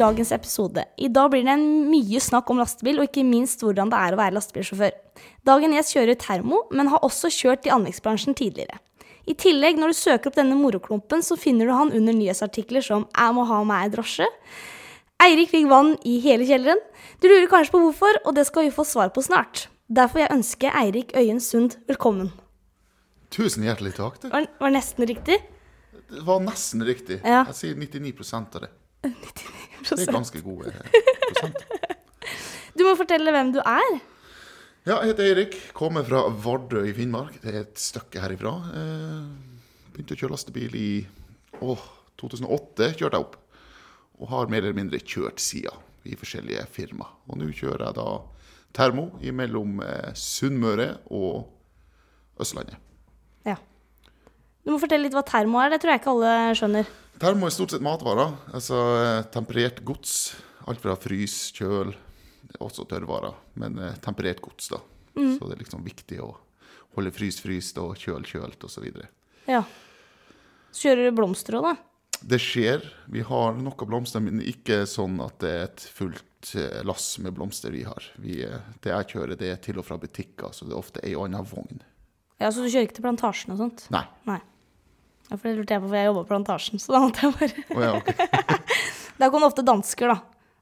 dagens episode. I dag blir det en mye snakk om lastebil, og ikke minst hvordan det er å være lastebilsjåfør. Dagen gjest kjører termo, men har også kjørt i anleggsbransjen tidligere. I tillegg, når du søker opp denne moroklumpen, så finner du han under nyhetsartikler som 'Jeg må ha meg drosje'. Eirik fikk vann i hele kjelleren. Du lurer kanskje på hvorfor, og det skal vi få svar på snart. Derfor jeg ønske Eirik Øyen Sund velkommen. Tusen hjertelig takk. Det Var, var nesten riktig? Det var nesten riktig. Ja. Jeg sier 99 av det. Det er ganske gode eh, prosent. Du må fortelle hvem du er. Ja, jeg heter Eirik. Kommer fra Vardø i Finnmark. Det er et stykke herifra. Eh, begynte å kjøre lastebil i å, 2008. kjørte jeg opp. Og har mer eller mindre kjørt sida i forskjellige firma. Og nå kjører jeg da termo mellom eh, Sunnmøre og Østlandet. Ja. Du må fortelle litt hva termo er. Det tror jeg ikke alle skjønner. Termo er stort sett matvarer. Altså eh, temperert gods. Alt fra frys, kjøl, også tørrvarer. Men eh, temperert gods, da. Så det er liksom viktig å holde frys fryst og kjøl kjølt osv. Ja. Så kjører du blomster òg, da? Det skjer. Vi har noe blomster, men ikke sånn at det er et fullt eh, lass med blomster vi har. Vi, eh, det jeg kjører, det er til og fra butikker, så det er ofte ei og anna vogn. Ja, Så du kjører ikke til plantasjen og sånt? Nei. Nei. Ja, for det lurte jeg på, for jeg jobba på plantasjen. Så da måtte jeg bare oh, ja, okay. Der kommer ofte dansker, da.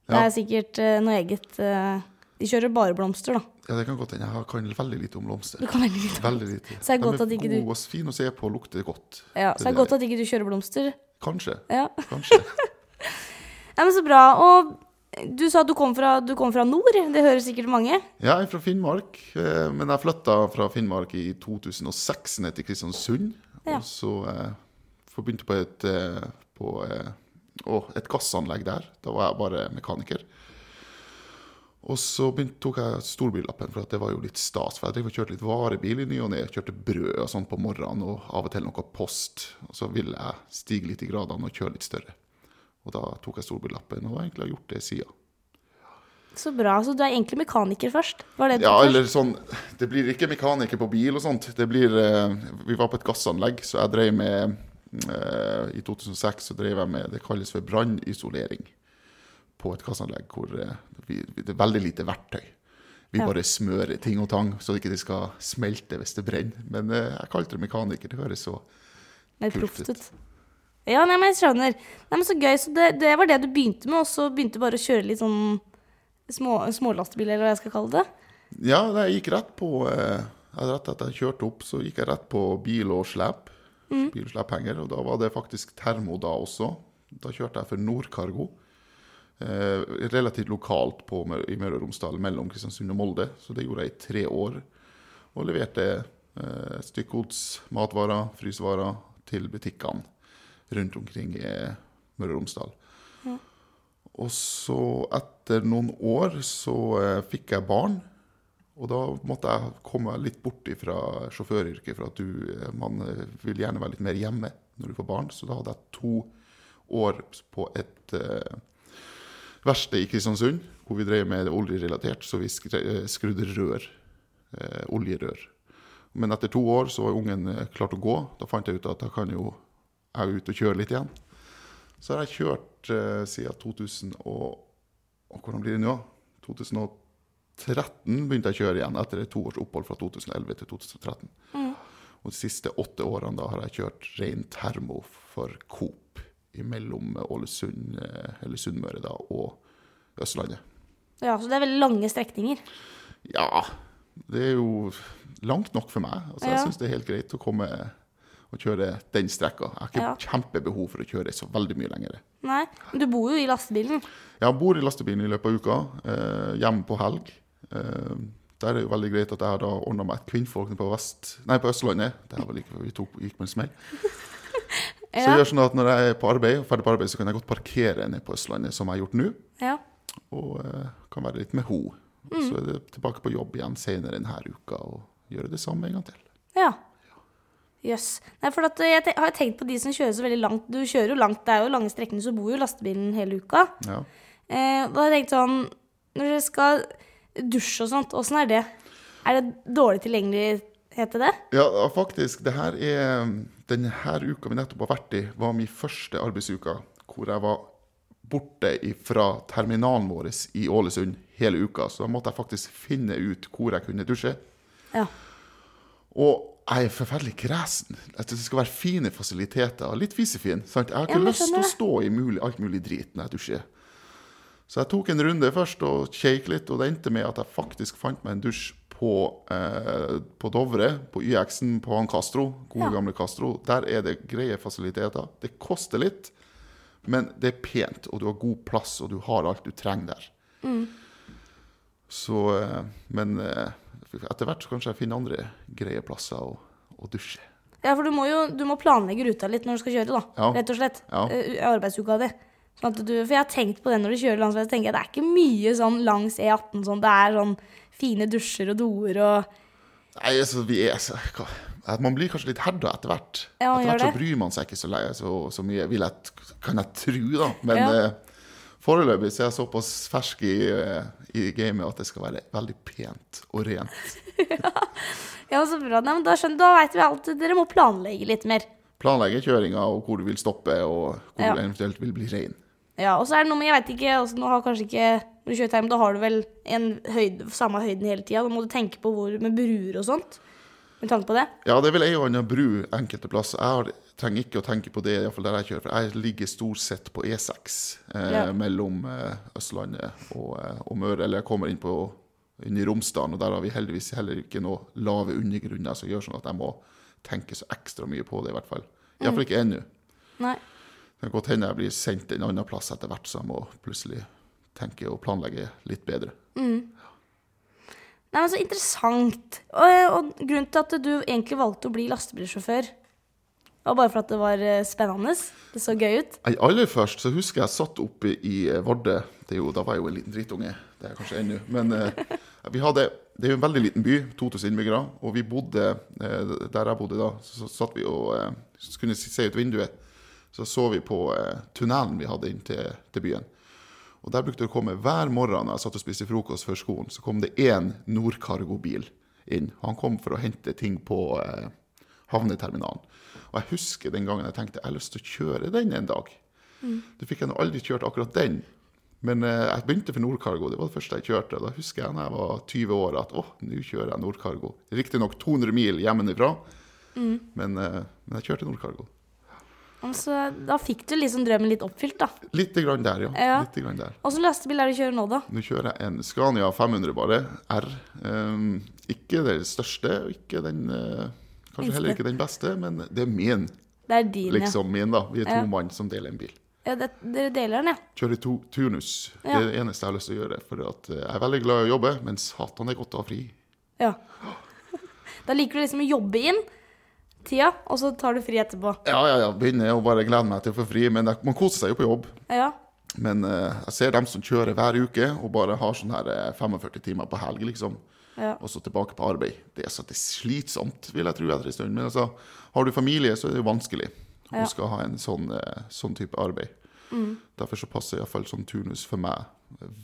Det Ja. er sikkert uh, noe eget uh, De kjører bare blomster, da. Ja, det kan godt hende. Jeg har- kan veldig lite om blomster. Du kan veldig lite. Veldig lite. Så det er godt De at ikke du- gode og fine å se på og lukter godt. Ja, Så det er godt at ikke du kjører blomster. Kanskje. Ja. Kanskje. ja, men Så bra. Og du sa at du kom fra, du kom fra nord. Det hører sikkert mange. Ja, Jeg er fra Finnmark, eh, men jeg flytta fra Finnmark i 2006 ned til Kristiansund. Ja. Og så eh, begynte på et, eh, på, eh, å, et gassanlegg der. Da var jeg bare mekaniker. Og så begynte, tok jeg storbillappen, for det var jo litt stas. For jeg kjørte litt varebil i ny og ne. Kjørte brød og sånn på morgenen, og av og til noe post. Og så ville jeg stige litt i gradene og kjøre litt større. Og da tok jeg storbillappen, og egentlig har gjort det siden. Så bra. Så du er egentlig mekaniker først? Var det Ja, eller sånn Det blir ikke mekaniker på bil og sånt. Det blir eh, Vi var på et gassanlegg, så jeg drev med eh, I 2006 så drev jeg med Det kalles for brannisolering på et gassanlegg hvor eh, vi, det er veldig lite verktøy. Vi Ja. bare smører ting og tang så det ikke skal smelte hvis det brenner. Men jeg kalte det mekaniker. Det høres så Mer proft ut. Ja, nei, men jeg skjønner. Nei, men Så gøy. Så det, det var det du begynte med, og så begynte du bare å kjøre litt sånn små, smålastebil, eller hva jeg skal kalle det? Ja, jeg gikk rett på eh, Rett etter jeg kjørte opp, så gikk jeg rett på bil og slep. Bil og slephenger. Og da var det faktisk termo da også. Da kjørte jeg for Nordkargo. Eh, relativt lokalt på, i Møre og Romsdal, mellom Kristiansund og Molde. Så det gjorde jeg i tre år. Og leverte eh, stykkgods, matvarer, frysevarer til butikkene rundt omkring i Møre og Romsdal. Og så, etter noen år, så eh, fikk jeg barn. Og da måtte jeg komme litt bort fra sjåføryrket, for at du, eh, man eh, vil gjerne være litt mer hjemme når du får barn. Så da hadde jeg to år på et eh, verksted i Kristiansund, hvor vi drev med oljerelatert, så vi skrudde rør. Eh, oljerør. Men etter to år så var ungen klart å gå. Da fant jeg ut at da kan jo jeg ut og kjøre litt igjen. Så har jeg kjørt eh, siden 2000 og, og Hvordan blir det nå? 2013 begynte jeg å kjøre igjen, etter et to års opphold fra 2011 til 2013. Og de siste åtte årene da har jeg kjørt ren termo for Coop mellom Ålesund, eh, eller Sunnmøre da, og Østlandet. Ja, Så det er veldig lange strekninger. Ja, det er jo langt nok for meg. Altså, Ja. Jeg syns det er helt greit å komme og kjøre den strekka. Jeg har ikke Ja. kjempebehov for å kjøre så veldig mye lenger. Nei, men du bor jo i lastebilen. Ja, Jeg bor i lastebilen i løpet av uka, eh, hjemme på helg. Eh, der er det jo veldig greit at jeg har da ordna meg et kvinnfolk på, vest, nei, på Østlandet. Det her var like før vi tok, gikk på en smell. Så jeg gjør sånn at når jeg er på arbeid, ferdig på arbeid, så kan jeg godt parkere ned på Østlandet, som jeg har gjort nå. Ja. Og eh, kan være litt med ho. Mm. Så er det tilbake på jobb igjen senere denne uka og gjøre det samme en gang til. Ja. Jøss. Nei, for at jeg te har tenkt på de som kjører så veldig langt. Du kjører jo langt, det er jo lange strekninger, så bor jo lastebilen hele uka. Ja. Eh, da har jeg tenkt sånn Når dere skal dusje og sånt, åssen er det? Er det dårlig tilgjengelighet til det? Ja, faktisk. Det her er Denne uka vi nettopp har vært i, var min første arbeidsuka hvor jeg var borte fra terminalen vår i Ålesund hele uka, så da måtte jeg faktisk finne ut hvor jeg kunne dusje. Ja. Og jeg er forferdelig kresen. At det skal være fine fasiliteter. Litt fisefin. Sant? Jeg har ikke ja, lyst til å stå i mulig, alt mulig drit når jeg dusjer. Så jeg tok en runde først og kjekk litt, og det endte med at jeg faktisk fant meg en dusj på, eh, på Dovre, på YX-en på han Castro, gode Ja. gamle Castro. Der er det greie fasiliteter. Det koster litt, men det er pent, og du har god plass, og du har alt du trenger der. Så, eh, men eh, etter hvert så kanskje jeg finner andre greie plasser å, å dusje. Ja, for du må jo du må planlegge ruta litt når du skal kjøre, da. Ja. Rett og slett. Ja. Eh, arbeidsuka di. Sånn at du, for jeg har tenkt på det når du kjører langs så tenker jeg det er ikke mye sånn langs E18 sånn. Det er sånn fine dusjer og doer og Nei, altså, vi er så at Man blir kanskje litt herda etter hvert. Ja, etter hvert så bryr man seg ikke så, leie, så, så mye, vil jeg, kan jeg tro, da. Men Ja. eh, foreløpig så er jeg såpass fersk i, eh, i gamet at det skal være veldig pent og rent. Ja, så bra. Nei, men da skjønner Da veit vi alt. Dere må planlegge litt mer. Planlegge kjøringa og hvor du vil stoppe, og hvor Ja. du eventuelt vil bli rein. Ja, og så er det noe med, jeg vet ikke, altså, nå har kanskje ikke Når du kjører term, da har du vel en høyde, samme høyden hele tida. Da må du tenke på hvor med bruer og sånt. Med tanke på det. Ja, det er vel ei og anna bru enkelte plasser. Jeg har, trenger ikke å tenke på det, iallfall der jeg kjører, for jeg ligger stort sett på E6 eh, Ja. mellom eh, Østlandet og, eh, og Møre. Eller jeg kommer inn, på, inn i Romsdalen, og der har vi heldigvis heller ikke noe lave undergrunner som gjør sånn at jeg må tenke så ekstra mye på det, i hvert fall. Iallfall ikke ennå. Nei. Det kan godt hende jeg blir sendt en annen plass etter hvert, så jeg må plutselig tenke og planlegge litt bedre. Nei, men Så interessant. Og, og grunnen til at du egentlig valgte å bli lastebilsjåfør, var bare for at det var eh, spennende? Det så gøy ut? Nei, Aller først så husker jeg satt oppe i eh, Vardø. Da var jeg jo en liten drittunge. Det er kanskje ennå. Men eh, vi hadde, det er jo en veldig liten by, 2000 innbyggere. Og vi bodde eh, der jeg bodde da, så, satt vi og så kunne se ut vinduet. Så så vi på tunnelen vi hadde inn til, til byen. Og der brukte det å komme hver morgen når jeg satt og spiste frokost før skolen, så kom det én Nordcargo-bil inn. Han kom for å hente ting på havneterminalen. Og jeg husker den gangen jeg tenkte jeg har lyst til å kjøre den en dag. Du fikk jeg nå aldri kjørt akkurat den. Men eh, jeg begynte for Nordkargo, Det var det første jeg kjørte. Da husker jeg da jeg var 20 år at å, nå kjører jeg Nordkargo. Riktignok 200 mil hjemmefra, men, eh, men jeg kjørte Nordkargo. Altså, da fikk du liksom drømmen litt oppfylt, da. Litt grann der, ja. Ja. Litt grann der. Åssen lastebil er det du kjører nå, da? Nå kjører jeg en Scania 500 bare, R. Um, ikke den største, og ikke den eh, Kanskje heller ikke den beste, men det er min, Det er din, liksom min, da. Vi er to Ja. mann som deler en bil. ja. ja det, dere deler den, ja. Kjører to, turnus. Det er det eneste jeg har lyst til å gjøre. For eh, jeg er veldig glad i å jobbe, men satan, det er godt å ha fri. ja. Da liker du liksom å jobbe inn tida, og så tar du fri etterpå. Ja, ja, ja. Begynner å bare glede meg til å få fri. Men man koser seg jo på jobb. Ja. Men uh, jeg ser dem som kjører hver uke og bare har sånn her eh, 45 timer på helg, liksom. Ja. Og så tilbake på arbeid. Det er så det er slitsomt, vil jeg tro, etter en stund. Men altså, har du familie, så er det jo vanskelig Ja. å skal ha en sånn, eh, sånn type arbeid. Mm. Derfor så passer iallfall sånn turnus for meg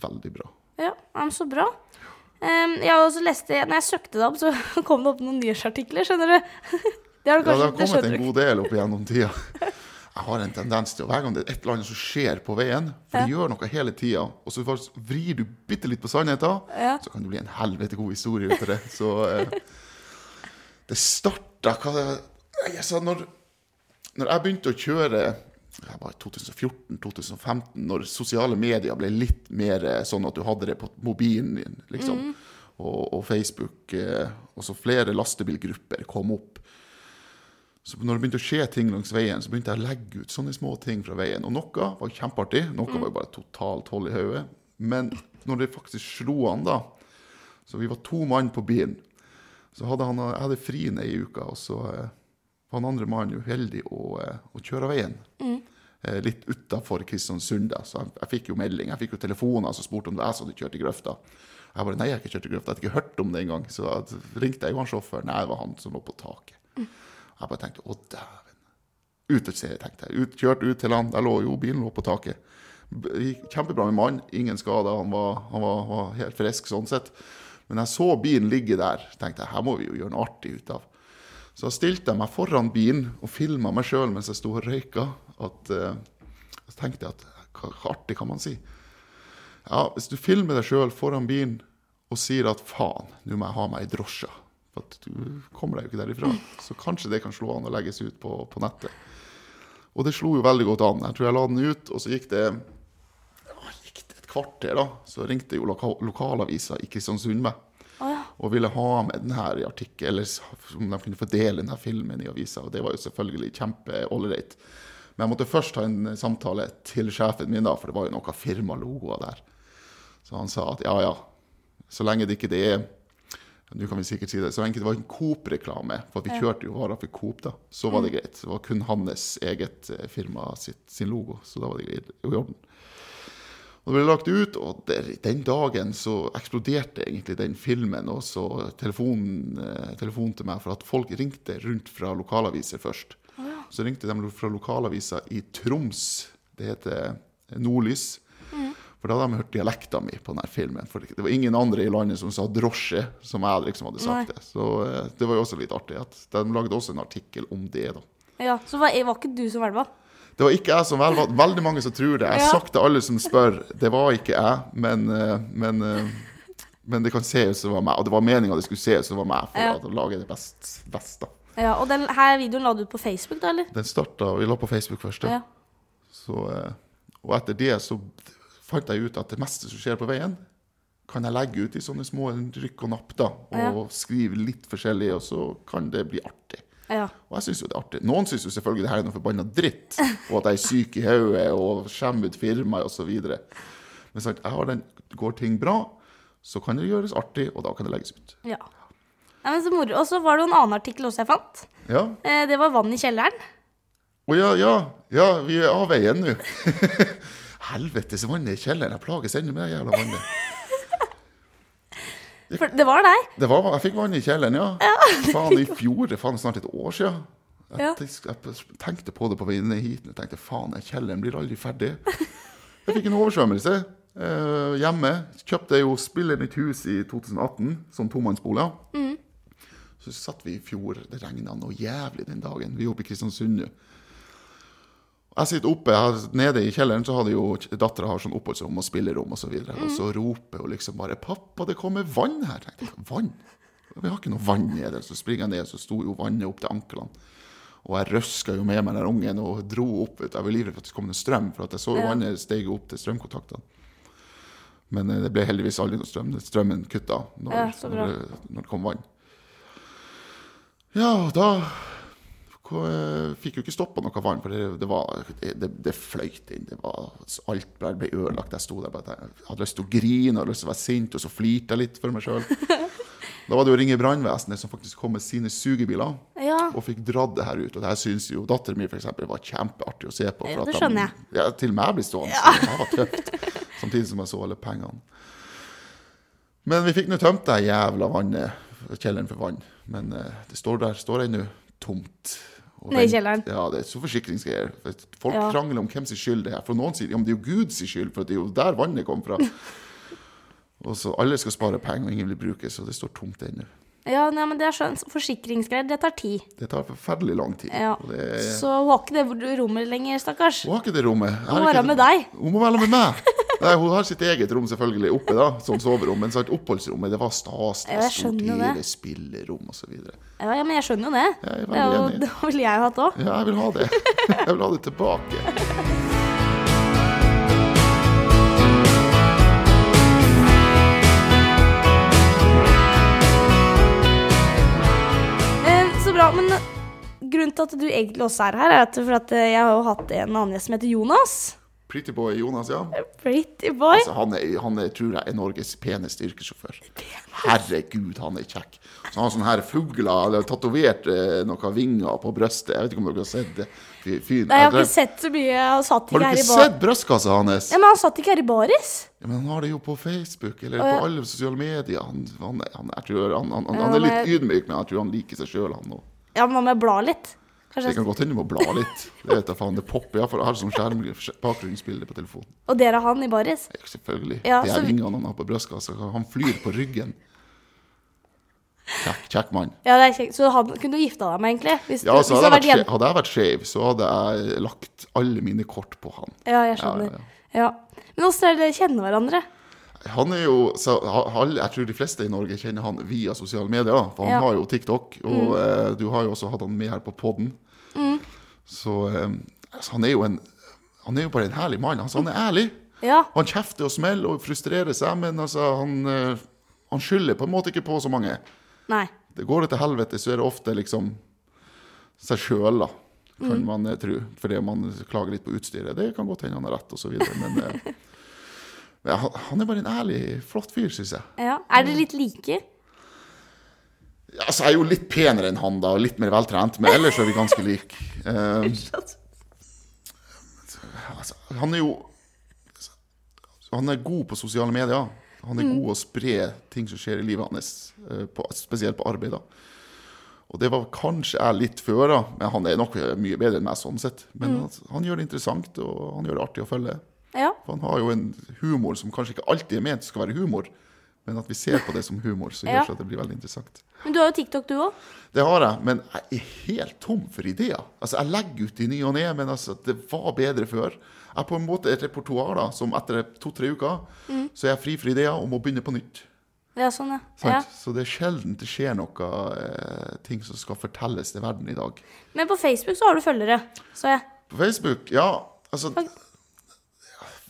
veldig bra. Ja, ja, så bra. Um, jeg også leste, når jeg søkte det opp, så kom det opp noen nyhetsartikler, skjønner du. Det har du Ja, det har kommet en god del opp igjennom tida. Jeg har en tendens til, hver gang det er et eller annet som skjer på veien, for det gjør noe hele tida, og så vrir du bitte litt på sannheten, Ja. så kan det bli en helvete god historie ut av det. Så eh, det starta altså, når, når jeg begynte å kjøre det var i 2014-2015, når sosiale medier ble litt mer eh, sånn at du hadde det på mobilen din, liksom, og, og Facebook, eh, og så flere lastebilgrupper kom opp. Så når det begynte å skje ting langs veien, så begynte jeg å legge ut sånne små ting fra veien. Og noe var kjempeartig, noe var jo bare totalt hold i hodet. Men når det faktisk slo an, da Så vi var to mann på bilen. Så hadde han, jeg hadde fri ned i uka, og så eh, var han andre mannen uheldig å, eh, å kjøre av veien. Eh, litt utafor Kristiansund. da, Så jeg, jeg fikk jo melding. Jeg fikk jo telefoner som spurte om det jeg som hadde kjørt i grøfta. Jeg bare nei, jeg har ikke kjørt i grøfta. Jeg hadde ikke hørt om det engang. Så ringte jeg jo han sjåføren. Nei, det var han som lå på taket. Jeg bare tenkte å, dæven. Ut et sted, tenkte jeg. Ut, kjørt ut til land. Der lå jo bilen lå på taket. Det gikk Kjempebra med mann, ingen skader. Han, var, han var, var helt frisk sånn sett. Men jeg så bilen ligge der, tenkte jeg her må vi jo gjøre noe artig ut av. Så stilte jeg meg foran bilen og filma meg sjøl mens jeg sto og røyka. At, uh, så tenkte jeg at hva, artig kan man si? Ja, hvis du filmer deg sjøl foran bilen og sier at faen, nå må jeg ha meg ei drosje, for at du kommer deg jo ikke derifra, så kanskje det kan slå an og legges ut på, på nettet. Og det slo jo veldig godt an. Jeg tror jeg la den ut, og så gikk det, ja, gikk det et kvarter, da. Så ringte jo loka lokalavisa i Kristiansund meg ja. og ville ha med den her i artikkel, eller om de kunne fordele denne filmen i avisa. Og det var jo selvfølgelig kjempeålreit. Men jeg måtte først ha en samtale til sjefen min, da, for det var jo noen firmalogoer der. Så han sa at ja, ja, så lenge det ikke det er nå kan vi sikkert si det, Så enkelt, det var en Coop-reklame, for vi kjørte jo varer for Coop, da, så var det greit. Det var kun hans eget eh, firma sitt, sin logo, så da var det greit i orden. Og det ble lagt ut, og der, den dagen så eksploderte egentlig den filmen. Og så telefonen, eh, telefonen til meg, for at folk ringte rundt fra lokalaviser først. Så ringte de fra lokalaviser i Troms. Det heter Nordlys. For da hadde de hørt dialekta mi på denne filmen. For det var ingen andre i landet som sa drosje, som jeg liksom hadde sagt det. Så eh, det var jo også litt artig. at De lagde også en artikkel om det, da. ja. Så var, var ikke du som velva? Det var ikke jeg som velva. veldig mange som tror det. Jeg har Ja. sagt til alle som spør, det var ikke jeg, men, eh, men, eh, men det kan se ut som det var meg. Og det var meninga det skulle se ut som det var meg, for Ja. å lage det best, best da. Ja, og den her videoen la du ut på Facebook, da, eller? Den starta Vi la på Facebook først, da. Ja. Så, og etter det så fant jeg ut at det meste som skjer på veien, kan jeg legge ut i sånne små rykk og napp, da. Og Ja. skrive litt forskjellig, og så kan det bli artig. Ja. Og jeg synes jo det er artig. Noen syns jo selvfølgelig det her er noe forbanna dritt, og at jeg er syk i hodet og skjemmer ut firmaet osv. Men sant, jeg har den, går ting bra, så kan det gjøres artig, og da kan det legges ut. ja. Nei, men så moro. Og så var det en annen artikkel også jeg fant. Ja. Eh, det var vann i kjelleren. Å ja, ja, ja, vi er av veien nå. Helvetes vann i kjelleren. Jeg plages ennå med det jævla vannet. For det var deg. Det var, jeg fikk vann i kjelleren, ja. Faen, i fjor. Det er snart et år siden. Jeg, Ja. jeg tenkte på det på vei ned hit. Jeg tenkte faen, kjelleren blir aldri ferdig. Jeg fikk en oversvømmelse eh, hjemme. Kjøpte jo spiller nytt hus i 2018 som tomannsbolig. Så satt vi i fjor. Det regna noe jævlig den dagen. Vi er oppe i Kristiansund nå. Jeg sitter oppe jeg, nede i kjelleren, så hadde jo dattera har sånn oppholdsrom og spillerom osv. Og, så videre, og så roper hun liksom bare 'Pappa, det kommer vann her.' Jeg tenkte, vann? Vi har ikke noe vann nede. Så springer jeg ned, så sto jo vannet opp til anklene. Og jeg røska jo med meg den ungen og dro opp. Jeg var livredd for at det kom noe strøm, for at jeg så Ja. vannet steg opp til strømkontaktene. Men eh, det ble heldigvis aldri noe strøm. Strømmen kutta når, Ja, når, når det kom vann. Ja, da fikk jo ikke stoppa noe vann, for det, det, var, det, det, fløyt inn. Det var, alt ble, ødelagt. Jeg sto der bare jeg hadde lyst til å grine og lyst til å være sint, og så flirte jeg litt for meg sjøl. Da var det å ringe brannvesenet, som faktisk kom med sine sugebiler Ja. og fikk dratt det her ut. Og det her syns jo datteren min eksempel, var kjempeartig å se på. For det skjønner jeg. Ja, til jeg blir stående. Ja. Det var tøft. Samtidig som jeg så alle pengene. Men vi fikk nå tømt det jævla vannet, kjelleren for vann. Men eh, det står der står ennå tomt. Nede i kjelleren. Ja, det er så forsikringsgreier. Folk Ja. krangler om hvem sin skyld det er. For noen sier ja, men det er jo Guds skyld, for det er jo der vannet kom fra. Og så Alle skal spare penger, og ingen vil bruke, så det står tomt ennå. Ja, nei, men det er sånn Forsikringsgreier, det tar tid. Det tar forferdelig lang tid. Ja. Er, Så hun har ikke det rommet lenger, stakkars. Hun har ikke det rommet. Hun må ikke- være med deg. Hun må være med meg. Nei, Hun har sitt eget rom selvfølgelig oppe, da, som soverom. Men sagt, oppholdsrommet det var stas. Det Ja, var stort hele spillerom osv. Ja, ja, men jeg skjønner jo det. Jeg er veldig enig. det ville jeg ha hatt òg. Ja, jeg vil ha det. Jeg vil ha det tilbake. Bra. Men eh, grunnen til at du egentlig også er her, er at, for at eh, jeg har jo hatt en annen gjest som heter Jonas. Pretty boy Jonas, ja. Pretty boy. Altså, han, er, han er, tror jeg er Norges peneste yrkessjåfør. Herregud, han er kjekk. Så han har sånne her fugler, eller tatovert eh, noen vinger på brystet. Jeg vet ikke om dere har sett det. Fy-. Nei, jeg har ikke sett så mye. Han satt Har ikke du her i ikke sett brystkassa hans? Ja, men han satt ikke her i baris. Ja, men han har det jo på Facebook eller på alle sosiale medier. Han, han, han, jeg tror han, han, han, han er litt ydmyk, men jeg tror han liker seg sjøl, han òg. Ja, men han må bla litt. Det Kanskje. kan godt hende du må bla litt. Det vet jeg faen, det popper iallfall. Jeg har sånn skjerm, bakgrunnsbilde på telefonen. Og der er han i baris. Ja, Selvfølgelig. Ja, er så ringene han har på brystkassa, han flyr på ryggen. Kjekk, kjekk mann. Ja, det er kjekk. Så han kunne du gifta deg med, egentlig? Hvis, Ja, du, hvis hadde, jeg vært, skjev, hadde jeg vært skeiv, så hadde jeg lagt alle mine kort på han. Ja, jeg skjønner. ja, Ja. Men åssen er det dere kjenner hverandre? Han er jo, så, han, Jeg tror de fleste i Norge kjenner han via sosiale medier. For han Ja. har jo TikTok, og eh, du har jo også hatt han med her på poden. Så eh, så han er jo en Han er jo bare en herlig mann. Altså, han er ærlig. Ja. Han kjefter og smeller og frustrerer seg, men altså, han, eh, han skylder på en måte ikke på så mange. Nei. Det går det til helvete, så er det ofte liksom seg sjøl, da. Kan man eh, tro. Fordi man klager litt på utstyret. Det kan godt hende han har rett, osv. Men han- han er bare en ærlig, flott fyr, syns jeg. Ja. Er dere litt like? Ja, altså, jeg er jo litt penere enn han, da, og litt mer veltrent, men ellers er vi ganske like. Um, altså, han er jo Han er god på sosiale medier. Han er god å spre ting som skjer i livet hans, eh, på, spesielt på arbeid. da. Og det var kanskje jeg litt før, da, men han er nok mye bedre enn meg sånn sett. Men han, han gjør det interessant, og han gjør det artig å følge. Ja. For han har jo en humor som kanskje ikke alltid er ment skal være humor, men at vi ser på det som humor, så gjør Ja. at det blir veldig interessant. Men du har jo TikTok, du òg. Det har jeg, men jeg er helt tom for ideer. Altså, Jeg legger ut i ny og ne, men altså, det var bedre før. Jeg er på en måte et repertoar da, som etter to-tre uker så er jeg fri for ideer og må begynne på nytt. Ja, sånn, ja. Ja. Så det er sjelden det skjer noe eh, ting som skal fortelles til verden i dag. Men på Facebook så har du følgere, så jeg. På Facebook, ja, altså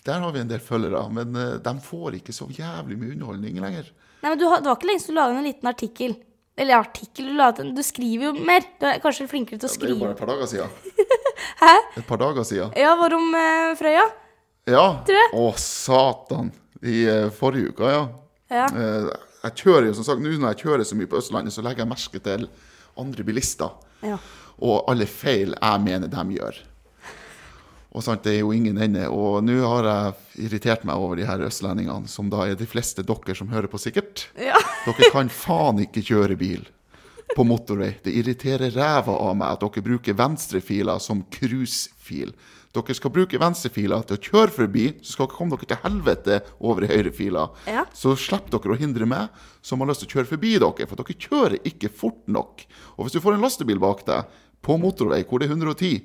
Der har vi en del følgere, men eh, de får ikke så jævlig mye underholdning lenger. Nei, men du, det var ikke lenge siden du laget en liten artikkel. Eller artikkel, du, laget du skriver jo mer. Du er kanskje flinkere til å skrive. Ja, Det er jo bare et par dager siden. Hæ? Et par dager siden. Ja, var om uh, Frøya? Ja. Tror jeg. Å, satan. I uh, forrige uke, ja. Ja. Uh, jeg kjører jo, som sagt, Nå når jeg kjører så mye på Østlandet, så legger jeg merke til andre bilister. Ja. Og alle feil jeg mener de gjør. Og sant, Det er jo ingen ende. Og nå har jeg irritert meg over de her østlendingene, som da er de fleste dere som hører på, sikkert. ja. Dere kan faen ikke kjøre bil på motorvei. Det irriterer ræva av meg at dere bruker venstrefiler som cruisefil. Dere skal bruke venstrefiler til å kjøre forbi, så skal dere komme dere til helvete over i høyrefila. Ja. Så slipper dere å hindre meg, som har lyst til å kjøre forbi dere. For dere kjører ikke fort nok. Og hvis du får en lastebil bak deg på motorvei hvor det er 110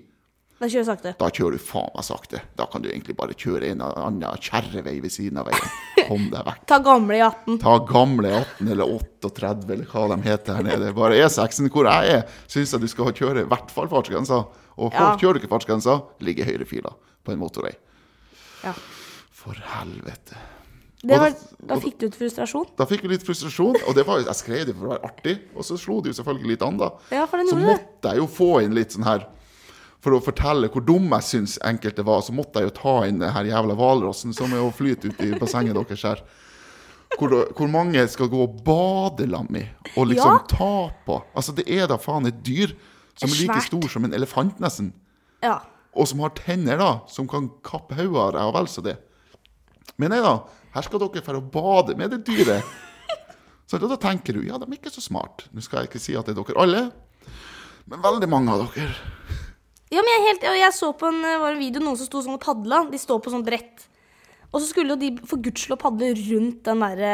Da kjører du sakte. da kjører du faen meg sakte. Da kan du egentlig bare kjøre en eller annen kjerrevei ved siden av veien. Kom deg vekk. Ta gamle i 18. Ta gamle 18 eller 38 eller hva de heter her nede. Bare E6-en hvor jeg er, syns jeg du skal kjøre i hvert fall fartsgrensa. Og Ja. kjører du ikke fartsgrensa, ligger høyrefila på en motorvei. Ja. For helvete. Det var, da- fikk du ut frustrasjon? Da fikk vi litt frustrasjon, og det var, jeg skrev det for å være artig. Og så slo det jo selvfølgelig litt an, da. Ja, Så måtte jeg jo få inn litt sånn her For å fortelle hvor dum jeg syns enkelte var, så måtte jeg jo ta inn den her jævla hvalrossen som er å flyte ut i bassenget deres her. Hvor, hvor mange skal gå og bade lam i og liksom Ja. ta på. Altså, det er da faen et dyr som er like stor som en elefant, nesten. Ja. Og som har tenner, da, som kan kappe hodet av deg, og vel så det. Men nei da, her skal dere dra å bade med det dyret. Så da tenker du ja, de er ikke så smart. Nå skal jeg ikke si at det er dere alle, men veldig mange av dere. Ja, men jeg, helt, jeg så på en, eh, en video noen som sto sånn og padla. De står på sånn brett. Og så skulle jo de for gudskjelov padle rundt den derre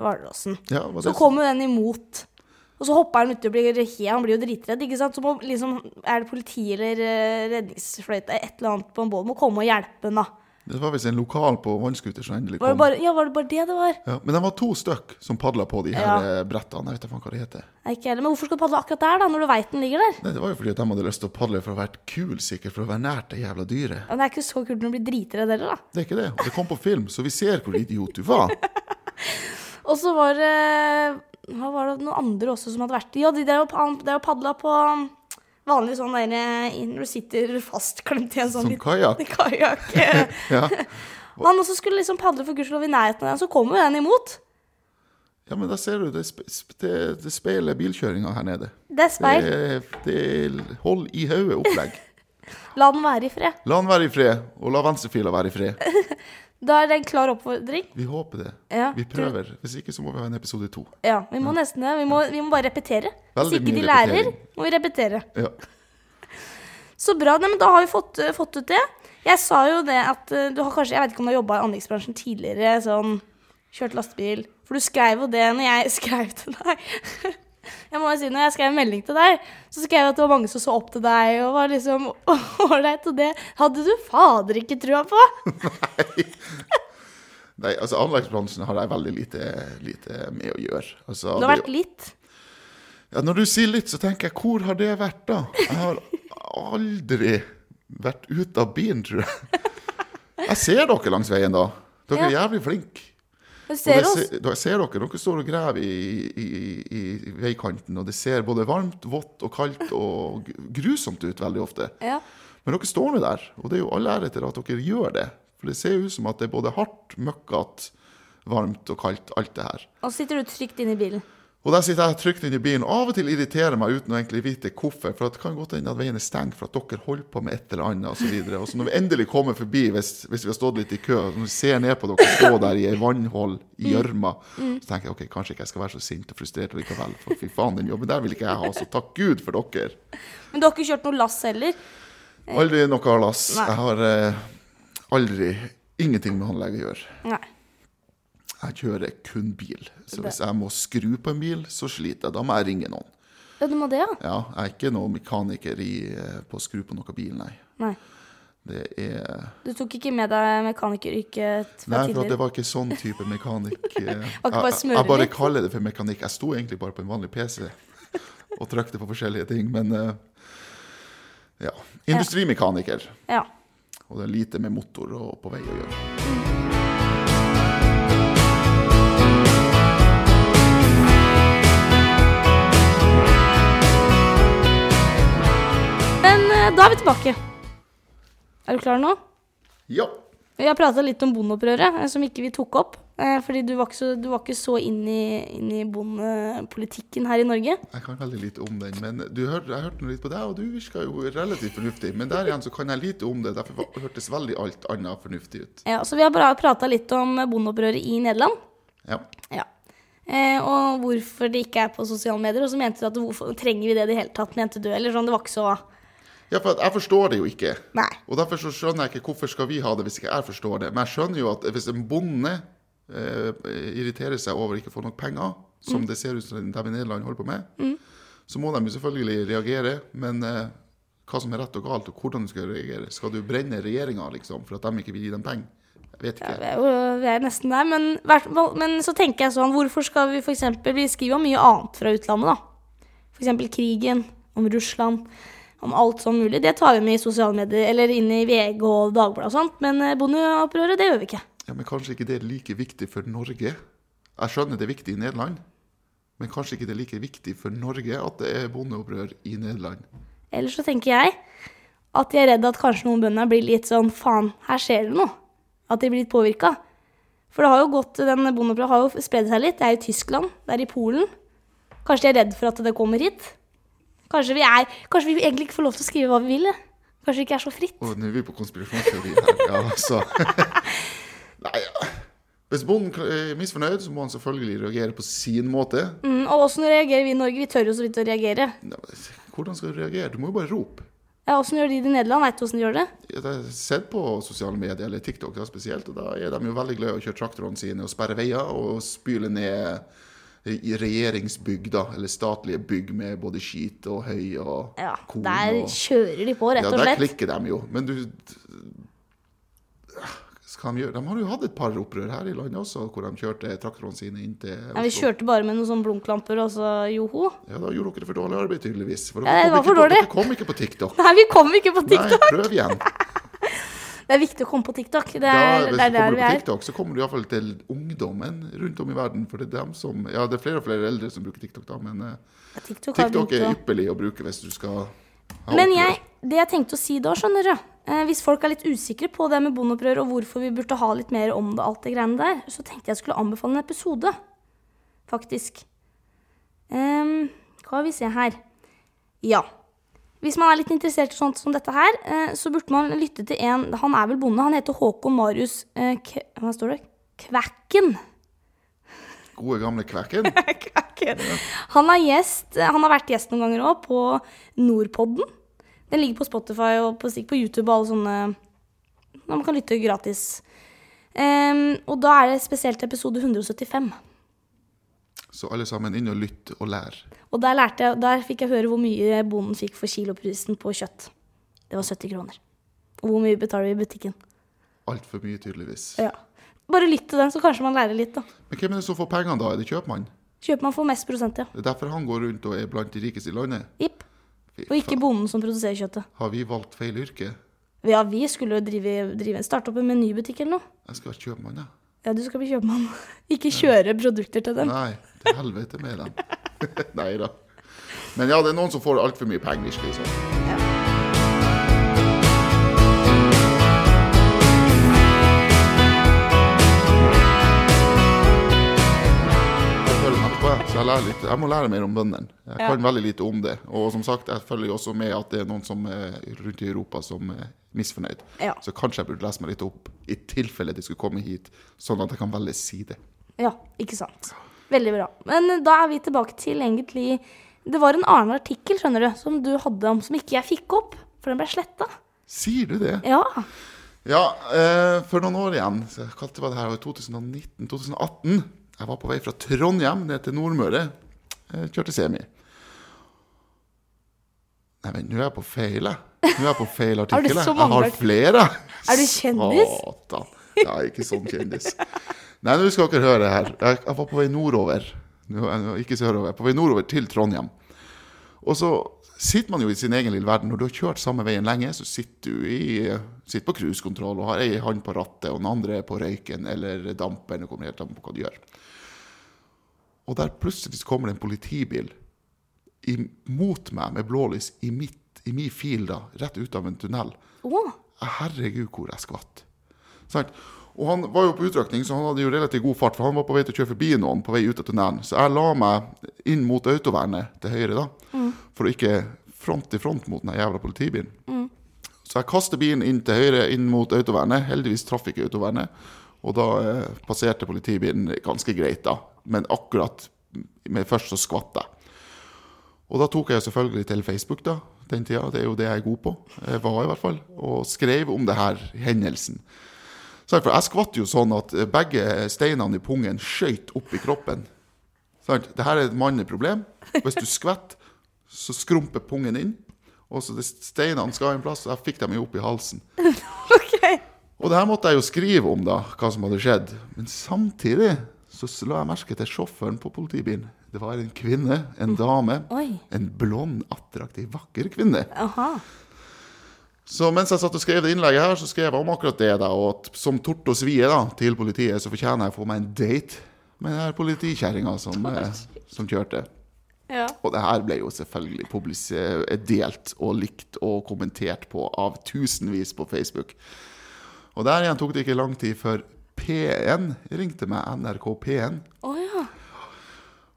hvalrossen. Ja, Så kom kommer jo den imot. Og så hopper han uti og blir he- Han blir jo dritredd. ikke sant? Så må, liksom, er det politi eller eh, redningsfløyte et eller annet på en båt må komme og hjelpe den. da. Det var visst en lokal på vannskuter som endelig Var det kom. bare, ja, var det bare det det var? Ja, men de var to stykk som padla på de her Ja. eh, brettene. Jeg vet ikke hva det heter. Ikke heller. Men hvorfor skal du padle akkurat der, da, når du veit den ligger der? Nei, Det var jo fordi at de hadde lyst til å padle for å være kul, sikkert, for å være nært det jævla dyret. Ja, det er ikke så kult når du blir dritredd heller, da. Det er ikke det. Og det kom på film, så vi ser hvor idiot du var. Og så var det Hva var det noen andre også som hadde vært Ja, de der var padla på um, vanlig sånn der eh, Når du sitter fastklemt i en sånn Som liten kajakk. Kajak. Ja. Han også skulle liksom padle for gudskjelov i nærheten av den, så kommer jo den imot. ja, men da ser du, det, det, det speiler bilkjøringa her nede. Det er speil. Det, det hold i hodet-opplegg. La den være i fred. La den være i fred, og la venstrefila være i fred. Da er det en klar oppfordring. Vi håper det. Ja, Vi prøver. Hvis ikke så må vi ha en episode to. Ja, vi må nesten det. Vi vi må bare repetere. Hvis Veldig ikke de lærer, repetering. må vi repetere. Ja. Så bra. Nei, men da har vi fått, eh, fått ut det. Jeg sa jo det at eh, du har kanskje Jeg vet ikke om du har jobba i anleggsbransjen tidligere, sånn kjørt lastebil. For du skrev jo det når jeg skrev til deg. Jeg må jo si, når jeg skrev en melding til deg, så skrev jeg at det var mange som så opp til deg, og var liksom ålreit, og det hadde du fader ikke trua på. Nei, Nei, altså anleggsbransjen har jeg veldig lite, lite med å gjøre. Altså, Det har vært litt. Ja, når du sier litt, så tenker jeg, hvor har det vært da? Jeg har aldri vært ute av bilen, tror jeg. Jeg ser dere langs veien da. Dere er jævlig flinke. Du ser det oss. se- da jeg ser dere, dere står og graver i, i, i, i veikanten, og det ser både varmt, vått og kaldt og grusomt ut veldig ofte. Ja. Men dere står nå der, og det er jo all ære til at dere gjør det. For det ser jo ut som at det er både hardt, møkkete, varmt og kaldt, alt det her. Og så sitter du trygt inne i bilen. Og der sitter jeg trygt inni bilen, av og til irriterer meg uten å egentlig vite hvorfor. For det kan godt hende at veien er stengt for at dere holder på med et eller annet osv. Og, så og så når vi endelig kommer forbi, hvis, hvis vi har stått litt i kø, og vi ser ned på dere stå der i ei vannhull i gjørma, så tenker jeg ok, kanskje ikke jeg skal være så sint og frustrert likevel. For fy faen, den jobben der vil ikke jeg ha. Så takk Gud for dere. Men du har ikke kjørt noe lass heller. Aldri noe lass. Nei. Jeg har eh, aldri ingenting med anlegg å gjøre. Nei. Jeg kjører kun bil. Så hvis jeg må skru på en bil, så sliter jeg. Da må jeg ringe noen. Ja, du må det, ja? Ja, jeg er ikke noen mekaniker i, eh, på å skru på noe bil, nei. Nei. Det er Du tok ikke med deg mekanikeryrket fra Nei, for det var ikke sånn type mekanikk. eh, jeg, smøre jeg bare kaller det for mekanikk. Jeg sto egentlig bare på en vanlig PC og trykte på forskjellige ting, men eh, ja. Industrimekaniker. Ja. Og det er lite med motor og på vei å gjøre. Da er vi tilbake. Er du klar nå? Ja. Vi har prata litt om bondeopprøret, eh, som ikke vi tok opp. eh, Fordi du var ikke så, du var ikke så inn i, inn i bondepolitikken her i Norge. Jeg kan veldig lite om den, men du hør, jeg hørte litt på deg, og du virka jo relativt fornuftig. Men der igjen så kan jeg lite om det, derfor hørtes veldig alt annet fornuftig ut. Ja, Så vi har bare prata litt om bondeopprøret i Nederland. Ja. Ja. Eh, og hvorfor det ikke er på sosiale medier. Og så mente du at hvorfor trenger vi det i det hele tatt, mente du? Eller sånn, det var ikke så ja, for jeg forstår det jo ikke. Nei. Og derfor så skjønner jeg ikke hvorfor skal vi ha det hvis ikke jeg forstår det. Men jeg skjønner jo at hvis en bonde eh, irriterer seg over ikke å få nok penger, som Mm. det ser ut som de i Nederland holder på med, så må de jo selvfølgelig reagere. Men eh, hva som er rett og galt, og hvordan du skal reagere Skal du brenne regjeringa liksom, for at de ikke vil gi dem penger? Jeg vet ikke. vi er nesten der. Men, men så tenker jeg sånn, hvorfor skal vi f.eks. Vi skriver om mye annet fra utlandet, da. F.eks. krigen, om Russland, om alt som mulig. Det tar vi med i sosiale medier, eller inn i VG og Dagbladet og sånt. Men eh, bondeopprøret, det gjør vi ikke. Ja, Men kanskje ikke det er like viktig for Norge? Jeg skjønner det er viktig i Nederland, men kanskje ikke det er like viktig for Norge at det er bondeopprør i Nederland? Ellers så tenker jeg at de er redd at kanskje noen bønder blir litt sånn faen, her skjer det noe. At de blir litt påvirka. For det har jo gått, den bondeopprøret har jo spredd seg litt. Det er i Tyskland, det er i Polen. Kanskje de er redd for at det kommer hit. Kanskje vi, er, kanskje vi egentlig ikke får lov til å skrive hva vi vil. Kanskje vi ikke er så fritt. Oh, nå er vi på konspirasjonsteori her. Ja, altså. Nei, ja. Hvis bonden er misfornøyd, så må han selvfølgelig reagere på sin måte. Mm, og åssen reagerer vi i Norge? Vi tør jo så vidt å reagere. Ja, Hvordan skal du reagere? Du må jo bare rope. Ja, Åssen gjør de det i Nederland? Veit du åssen de gjør det? Jeg har sett på sosiale medier, eller TikTok da spesielt, og da er de jo veldig glad i å kjøre traktorene sine og sperre veier og spyle ned regjeringsbygg, da, eller statlige bygg med både skit og høy og Ja, korn. Der og... kjører de på, rett Ja, og der klikker de jo. Men du skal de gjøre? De har jo hatt et par opprør her i landet også, hvor de kjørte traktorene sine inn til Ja, vi kjørte bare med noen sånne blunklamper og så joho. Ja, da gjorde dere for dårlig arbeid, tydeligvis. For Ja, det var for dårlig. på, dere kom ikke på TikTok. Nei, vi kom ikke på TikTok! Nei, prøv igjen. Det er viktig å komme på TikTok. Det Da, er, hvis det er du kommer på. TikTok, så kommer du iallfall til ungdommen rundt om i verden. For det er dem som Ja, det er flere og flere eldre som bruker TikTok, da, men eh, Ja, TikTok, TikTok er ypperlig å bruke hvis du skal ha Men jeg, det jeg tenkte å si da, skjønner du eh, Hvis folk er litt usikre på det med bondeopprør og hvorfor vi burde ha litt mer om det, alt det greiene der, så tenkte jeg skulle anbefale en episode. Faktisk. Um, hva vil vi se her? Ja. Hvis man er litt interessert i sånt som dette her, eh, så burde man lytte til en Han er vel bonde. Han heter Håkon Marius eh, Hva står det? Kvækken. Gode, gamle kvekken. Kvækken. Han er gjest, han har vært gjest noen ganger òg, på Nordpodden. Den ligger på Spotify og på, på YouTube og alle sånne Man kan lytte gratis. Um, og da er det spesielt episode 175. Så alle sammen inn og lytt og lær. Og der, lærte jeg, der fikk jeg høre hvor mye bonden fikk for kiloprisen på kjøtt. Det var 70 kroner. Og hvor mye betaler vi i butikken? Altfor mye, tydeligvis. Ja. Bare lytt til den, så kanskje man lærer litt, da. Men hvem er det som får pengene da? Er det kjøpmann? Kjøper får mest prosent, ja. Det er derfor han går rundt og er blant de rikeste i landet? Jipp. Og ikke bonden som produserer kjøttet. Har vi valgt feil yrke? Ja, vi skulle drive, drive, starte opp en menybutikk eller noe. Jeg skal være kjøpmann, jeg. Ja, du skal bli kjøpmann. Ikke kjøre produkter til dem. Nei, til helvete med dem. Nei da. Men ja, det er noen som får altfor mye penger, virkelig. Liksom. Ja. jeg, litt. jeg må lære mer om bøndene. Jeg Ja. kan veldig lite om det. Og som sagt, jeg følger jo også med at det er noen som er rundt i Europa som er misfornøyd. Ja. Så kanskje jeg burde lese meg litt opp i tilfelle de skulle komme hit, sånn at jeg kan velge side. Ja, ikke sant. Veldig bra. Men da er vi tilbake til egentlig Det var en annen artikkel skjønner du, som du hadde om, som ikke jeg fikk opp, for den ble sletta. Sier du det? Ja. Ja, eh, for noen år igjen, så kalte var det her, 2019-2018, jeg var på vei fra Trondheim ned til Nordmøre, eh, kjørte semi. Nei, men nå er jeg på feil, jeg. Nå er jeg på feil artikkel. jeg. har flere. Er du kjendis? Satan. Ja, ikke sånn kjendis. Nei, nå skal dere høre her. Jeg, jeg var på vei nordover. Ikke sørover. På vei nordover til Trondheim. Og så sitter man jo i sin egen lille verden. Når du har kjørt samme veien lenge, så sitter du i, sitter på cruisekontroll og har ei hånd på rattet, og den andre er på røyken eller dampen. Det kommer helt an på hva du gjør. Og der plutselig kommer det en politibil mot meg med blålys i, mitt, i min fil, da, rett ut av en tunnel. Oh. Herregud, hvor jeg skvatt. Sant? Og han var jo på utrykning, så han hadde jo relativt god fart, for han var på vei til å kjøre forbi noen på vei ut av tunnelen. Så jeg la meg inn mot autovernet til høyre, da, for å ikke front til front mot den jævla politibilen. Så jeg kaster bilen inn til høyre, inn mot autovernet. Heldigvis traff ikke autovernet. Og da eh, passerte politibilen ganske greit, da. Men akkurat med først så skvatt jeg. Og da tok jeg selvfølgelig til Facebook, da. Den tida. Det er jo det jeg er god på. Jeg var i hvert fall. Og skrev om det her hendelsen. Så jeg skvatt jo sånn at begge steinene i pungen skøyt opp i kroppen. Sant? Det her er et manneproblem. Hvis du skvetter, så skrumper pungen inn. Og så steinene skal en plass, og jeg fikk dem jo opp i halsen. okay. Og det her måtte jeg jo skrive om, da, hva som hadde skjedd. Men samtidig så la jeg merke til sjåføren på politibilen. Det var en kvinne, en dame. Oi. En blond, attraktiv, vakker kvinne. Aha. Så mens jeg satt og skrev det innlegget her, så skrev jeg om akkurat det. da, Og at som tort og svie da, til politiet, så fortjener jeg å få meg en date med den her politikjerringa som, eh, som kjørte. Ja. Og det her ble jo selvfølgelig delt og likt og kommentert på av tusenvis på Facebook. Og der igjen tok det ikke lang tid før P1 ringte meg, NRK P1. oh, ja.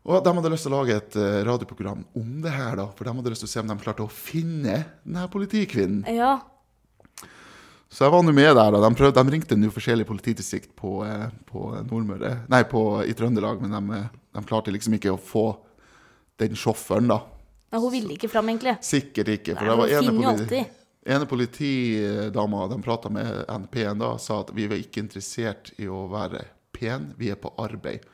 Og de hadde lyst til å lage et eh, radioprogram om det her, da. For de hadde lyst til å se om de klarte å finne denne politikvinnen. Ja. Så jeg var nå med der, da. de, prøvde, de ringte nå forskjellige politidistrikt på, eh, på Nordmøre Nei, på, i Trøndelag, men de, eh, de klarte liksom ikke å få den sjåføren, da. Men hun ville ikke fram, egentlig. Sikkert ikke. For Nei, det var ene, politi ene politidama de prata med NP-en da, sa at vi var ikke interessert i å være pen, vi er på arbeid.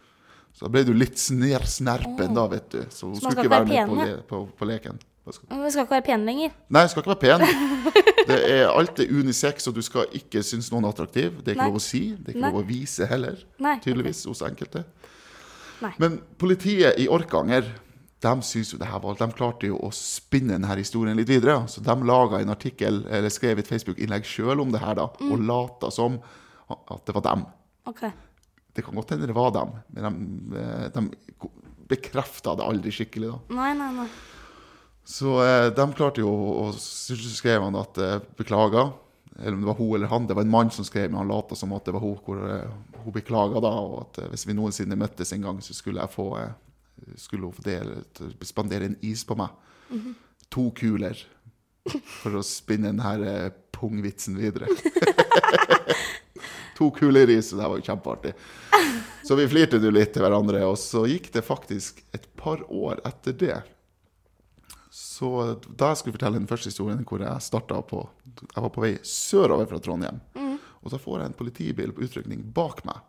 Så ble du litt sner, snerpen da, vet du. Så hun skulle ikke være være med på, på, på leken. Men Vi skal ikke være pene lenger. Nei, du skal ikke være pen. Det er alt er unisex, og du skal ikke synes noen er attraktiv. Det er ikke Nei. lov å si. Det er ikke Nei. lov å vise heller, Nei, tydeligvis, hos enkelte. Nei. Men politiet i Orkanger de synes jo det her var, de klarte jo å spinne denne historien litt videre. Så de laga en artikkel, eller skrev et Facebook-innlegg sjøl om det her, da, Mm. og lata som at det var dem. Ok. Det kan godt hende det var dem, men de, eh, de bekrefta det aldri skikkelig. da. Nei, nei, nei. Så eh, de klarte jo å Så skrev han at eh, beklager. Eller om det var hun eller han. Det var en mann som skrev, men han lata som at det var hun. Hvor eh, hun beklaga da, og at eh, hvis vi noensinne møttes en gang, så skulle få eh, Skulle hun få dele, spandere en is på meg. To kuler. For å spinne denne eh, pungvitsen videre. to kuler i og det var jo kjempeartig. Så vi flirte jo litt til hverandre, og så gikk det faktisk et par år etter det. Så da jeg skulle fortelle den første historien hvor jeg starta på Jeg var på vei sørover fra Trondheim. og så får jeg en politibil på utrykning bak meg.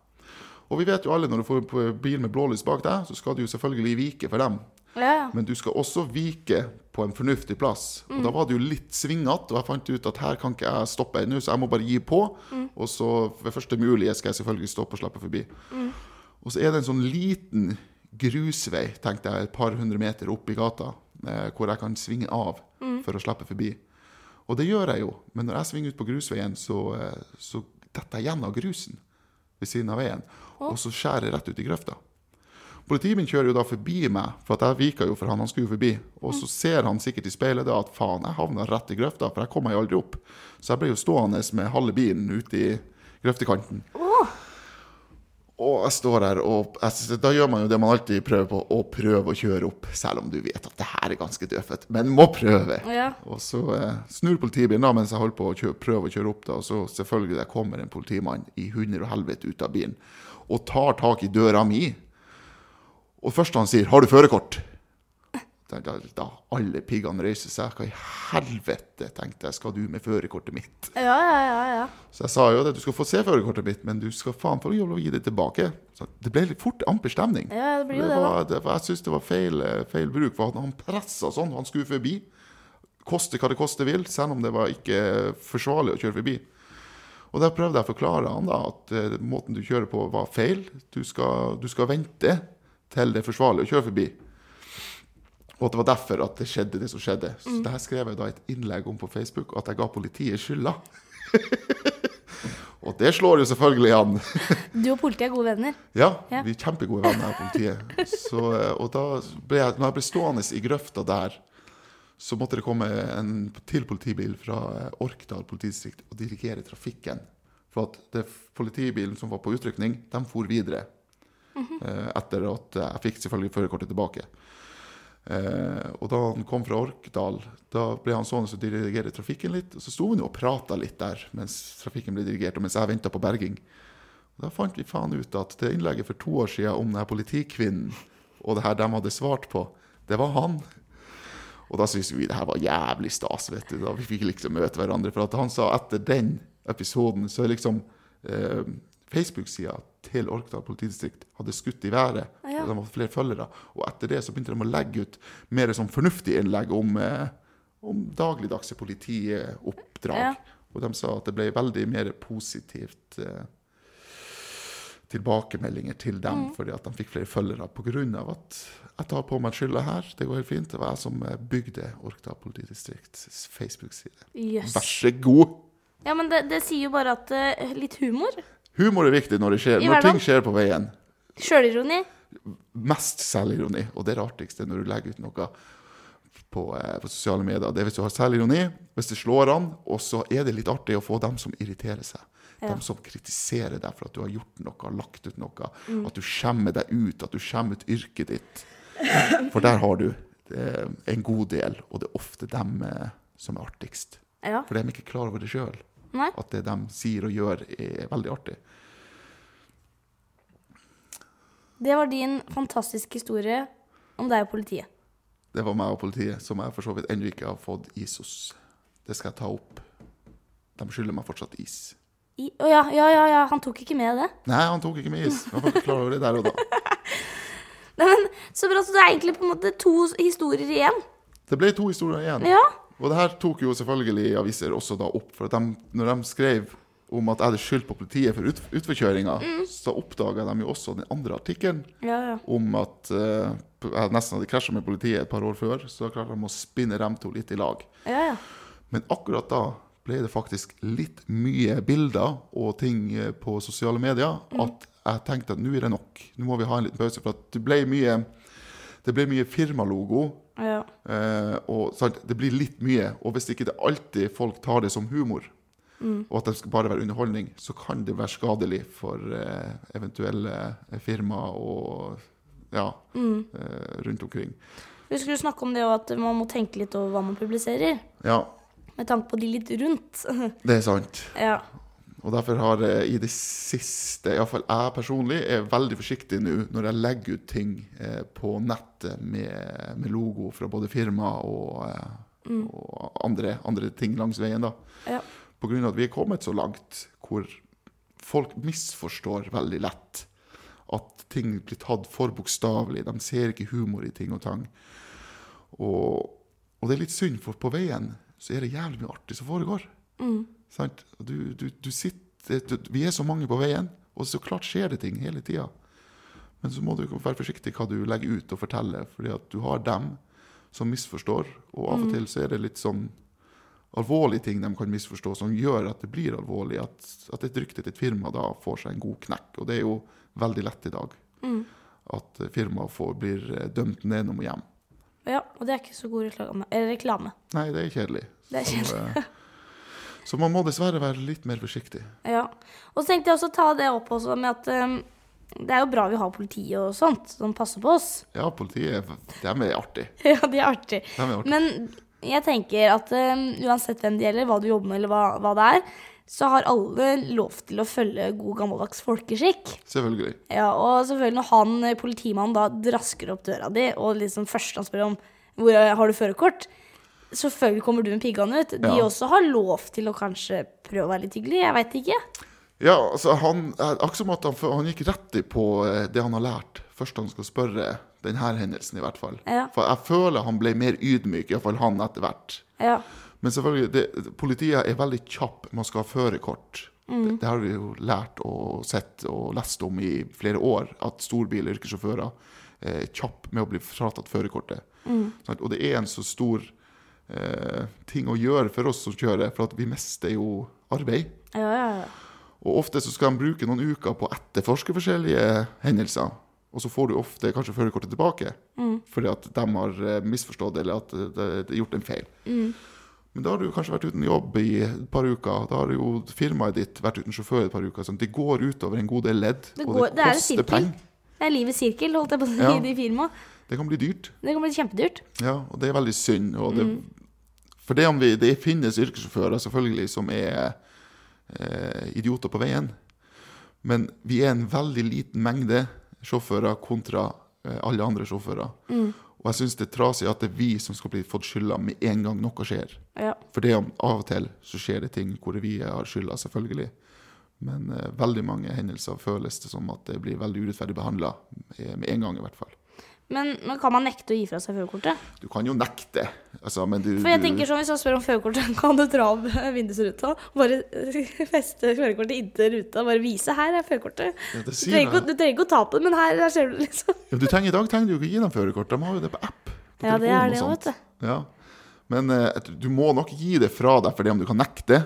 Og vi vet jo alle når du får bil med blålys bak deg, så skal du jo selvfølgelig vike for dem. Ja, ja. Men du skal også vike på en fornuftig plass. Og da var det jo litt svingete, og jeg fant ut at her kan ikke jeg stoppe ennå, så jeg må bare gi på. Og så ved første mulige skal jeg selvfølgelig stoppe og slippe forbi. Og så er det en sånn liten grusvei, tenkte jeg, et par hundre meter opp i gata, eh, hvor jeg kan svinge av for å slippe forbi. Og det gjør jeg jo, men når jeg svinger ut på grusveien, så, eh, så detter jeg gjennom grusen ved siden av veien, og så skjærer jeg rett ut i grøfta. Politibilen kjører jo da forbi meg, for jeg viker jo for han, han skulle jo forbi. Og så ser han sikkert i speilet da at faen, jeg havna rett i grøfta, for jeg kom meg aldri opp. Så jeg ble jo stående med halve bilen ute i grøftekanten. Og jeg står her, og jeg, da gjør man jo det man alltid prøver på, å prøve å kjøre opp, selv om du vet at det her er ganske dødfødt, men må prøve. Ja. Og så eh, snur politibilen da, mens jeg holder på å kjøre, prøve å kjøre opp, da, og så selvfølgelig det kommer en politimann i hunder og helvete ut av bilen, og tar tak i døra mi. Og det første han sier, har du førerkort? Da, da, da alle piggene reiser seg, hva i helvete, tenkte jeg, skal du med førerkortet mitt? Ja, ja, ja, ja. Så jeg sa jo det, du skal få se førerkortet mitt, men du skal faen få lov å gi det tilbake. Så det ble litt fort amper stemning. Ja, det blir jo det, var, det var, jeg syns det var feil, eh, feil bruk, for han, han pressa sånn, han skulle forbi. Koste hva det koste vil, selv om det var ikke forsvarlig å kjøre forbi. Og der prøvde jeg å forklare han da at eh, måten du kjører på var feil. Du skal, du skal vente til det er forsvarlig å kjøre forbi. Og at det var derfor at det skjedde det som skjedde. Så det her skrev jeg da et innlegg om på Facebook, at jeg ga politiet skylda. og det slår jo selvfølgelig an. Du og politiet er gode venner. Ja, Ja. vi er kjempegode venner her, politiet. Så, eh, og da ble jeg, når jeg ble stående i grøfta der, så måtte det komme en til politibil fra eh, Orkdal politidistrikt og dirigere trafikken. For at det politibilen som var på utrykning, de for videre. Eh, etter at jeg fikk selvfølgelig førerkortet tilbake. Eh, og da han kom fra Orkdal, da ble han sånn som dirigerer trafikken litt. Og så sto jo og prata litt der mens trafikken ble dirigert, og mens jeg venta på berging. Og da fant vi faen ut at det innlegget for to år siden om denne politikvinnen og det her de hadde svart på, det var han. Og da syntes vi det her var jævlig stas, vet du. Da vi fikk liksom møte hverandre. For at han sa etter den episoden, så er liksom eh, Facebook-sida til Orkdal politidistrikt hadde skutt i været. Ja. Og de hadde flere følgere. Og etter det så begynte de å legge ut mer sånn fornuftige innlegg om, eh, om dagligdagse politioppdrag. Ja. Og de sa at det ble veldig mer positivt eh, tilbakemeldinger til dem, Mm. fordi at de fikk flere følgere pga. at jeg tar på meg skylda her. Det går helt fint. Det var jeg som eh, bygde Orkdal politidistrikts Facebook-side. Yes. Vær så god! Ja, men det, det sier jo bare at uh, litt humor. Humor er viktig når det skjer. Når ting skjer på veien. Sjølironi. Mest selvironi. Og det er det artigste når du legger ut noe på, eh, på sosiale medier. Det er hvis du har selvironi, hvis det slår an, og så er det litt artig å få dem som irriterer seg. Ja. De som kritiserer deg for at du har gjort noe, lagt ut noe. Mm. At du skjemmer deg ut, at du skjemmer ut yrket ditt. For der har du eh, en god del, og det er ofte dem eh, som er artigst. Ja. For de er ikke klar over det sjøl. Nei. At det de sier og gjør, er veldig artig. Det var din fantastiske historie om deg og politiet. Det var meg og politiet, som jeg for så vidt ennå ikke har fått is hos. Det skal jeg ta opp. De skylder meg fortsatt is. I, oh ja, ja, ja, ja, han tok ikke med det. Nei, han tok ikke med is. Han var ikke klar over det der og da. Nei, men Så bra, så det er egentlig på en måte to historier igjen. Det ble to historier igjen. Ja. Og det her tok jo selvfølgelig aviser også da opp. For de, når de skrev om at jeg hadde skyldt på politiet for ut, utforkjøringa, så oppdaga de jo også den andre artikkelen Ja, ja. om at uh, jeg nesten hadde krasja med politiet et par år før. Så klarte de å spinne dem to litt i lag. ja, ja. Men akkurat da ble det faktisk litt mye bilder og ting eh, på sosiale medier at jeg tenkte at nå er det nok. Nå må vi ha en liten pause. For at det ble mye, det ble mye firmalogo. Ja. Eh, og Det blir litt mye. Og hvis ikke det alltid folk tar det som humor, og at det skal bare være underholdning, så kan det være skadelig for eh, eventuelle firma firmaer og ja, eh, rundt omkring. Husker du snakke om det at man må tenke litt over hva man publiserer? Ja, Med tanke på de litt rundt. det er sant. ja. Og derfor har jeg i det siste, iallfall jeg personlig, er veldig forsiktig nå når jeg legger ut ting eh, på nettet med, med logo fra både firma og, eh, og andre, andre ting langs veien. da. Ja. Av at vi er kommet så langt hvor folk misforstår veldig lett. At ting blir tatt for bokstavelig. De ser ikke humor i ting og tang. Og, og det er litt synd, for på veien så er det jævlig mye artig som foregår. Sant? Du, du, du sitter, vi er så mange på veien, og så klart skjer det ting hele tida. Men så må du være forsiktig hva du legger ut og forteller, fordi at du har dem som misforstår, og av og til så er det litt sånn alvorlige ting de kan misforstå, som gjør at det blir alvorlig, at, at et rykte til et firma da får seg en god knekk. Og det er jo veldig lett i dag. At eh, firmaet blir eh, dømt nedom og hjem. Ja, og det er ikke så god reklame. Eller reklame. Nei, det er kjedelig. Det er kjedelig. eh, så man må dessverre være litt mer forsiktig. Ja. Og så tenkte jeg også ta det opp også med at um, det er jo bra vi har politiet og sånt, som passer på oss. Ja, politiet, de er artig. ja, de er artig. De er artig. Men jeg tenker at um, uansett hvem det gjelder, hva du jobber med eller hva, hva det er, så har alle lov til å følge god gammeldags folkeskikk. Selvfølgelig. Ja, og selvfølgelig når han, eh, politimannen da drasker opp døra di, og liksom først han spør om hvor har du førerkort, selvfølgelig kommer du med piggene ut. De Ja. også har lov til å kanskje prøve å være litt hyggelig, jeg veit ikke. Ja, altså han, eh, Akkurat som at han, han gikk rett i på eh, det han har lært, først han skal spørre denne hendelsen, i hvert fall. Ja. For jeg føler han ble mer ydmyk, iallfall han etter hvert. Ja. Men selvfølgelig, det, politiet er veldig kjapp med å skal ha førerkort. Det, det har vi jo lært og sett og lest om i flere år, at storbil- og yrkessjåfører er kjapp med å bli fratatt førerkortet. Sant? Og det er en så stor eh, ting å gjøre for oss som kjører, for vi mister jo arbeid. Ja, ja, ja. Og ofte så skal de bruke noen uker på å etterforske forskjellige hendelser. Og så får du ofte kanskje førerkortet tilbake fordi at de har eh, misforstått eller at det, er gjort en feil. Men da har du kanskje vært uten jobb i et par uker. Da har jo firmaet ditt vært uten sjåfør et par uker. Sånn. Det går utover en god del ledd, Det og går- det det er koster penger. Det er livets sirkel, holdt jeg på å si, Ja. i firmaet. Det kan bli dyrt. Det kan bli kjempedyrt. Ja, og det er veldig synd. Og det, For det om vi, det finnes yrkessjåfører selvfølgelig som er eh, idioter på veien, men vi er en veldig liten mengde sjåfører kontra eh, alle andre sjåfører. Og jeg syns det er trasig at det er vi som skal bli fått skylda med en gang noe skjer. Ja. For det om av og til så skjer det ting hvor vi har skylda, selvfølgelig. Men eh, veldig mange hendelser føles det som at det blir veldig urettferdig behandla, med en gang i hvert fall. Men, men kan man nekte å gi fra seg førerkortet? Du kan jo nekte, altså, men du For jeg tenker sånn, Hvis jeg spør om førerkortet, kan du dra av vindusruta? Bare feste førerkortet inntil ruta? Bare vise 'her er førerkortet'. Ja, Du trenger, ikke, å- å ta på det, men her, her ser du liksom. Ja, du trenger, I dag trenger du ikke gi dem førerkort, de har jo det på app. På Ja, det er det òg, vet du. Ja. Men uh, du må nok gi det fra deg for det om du kan nekte.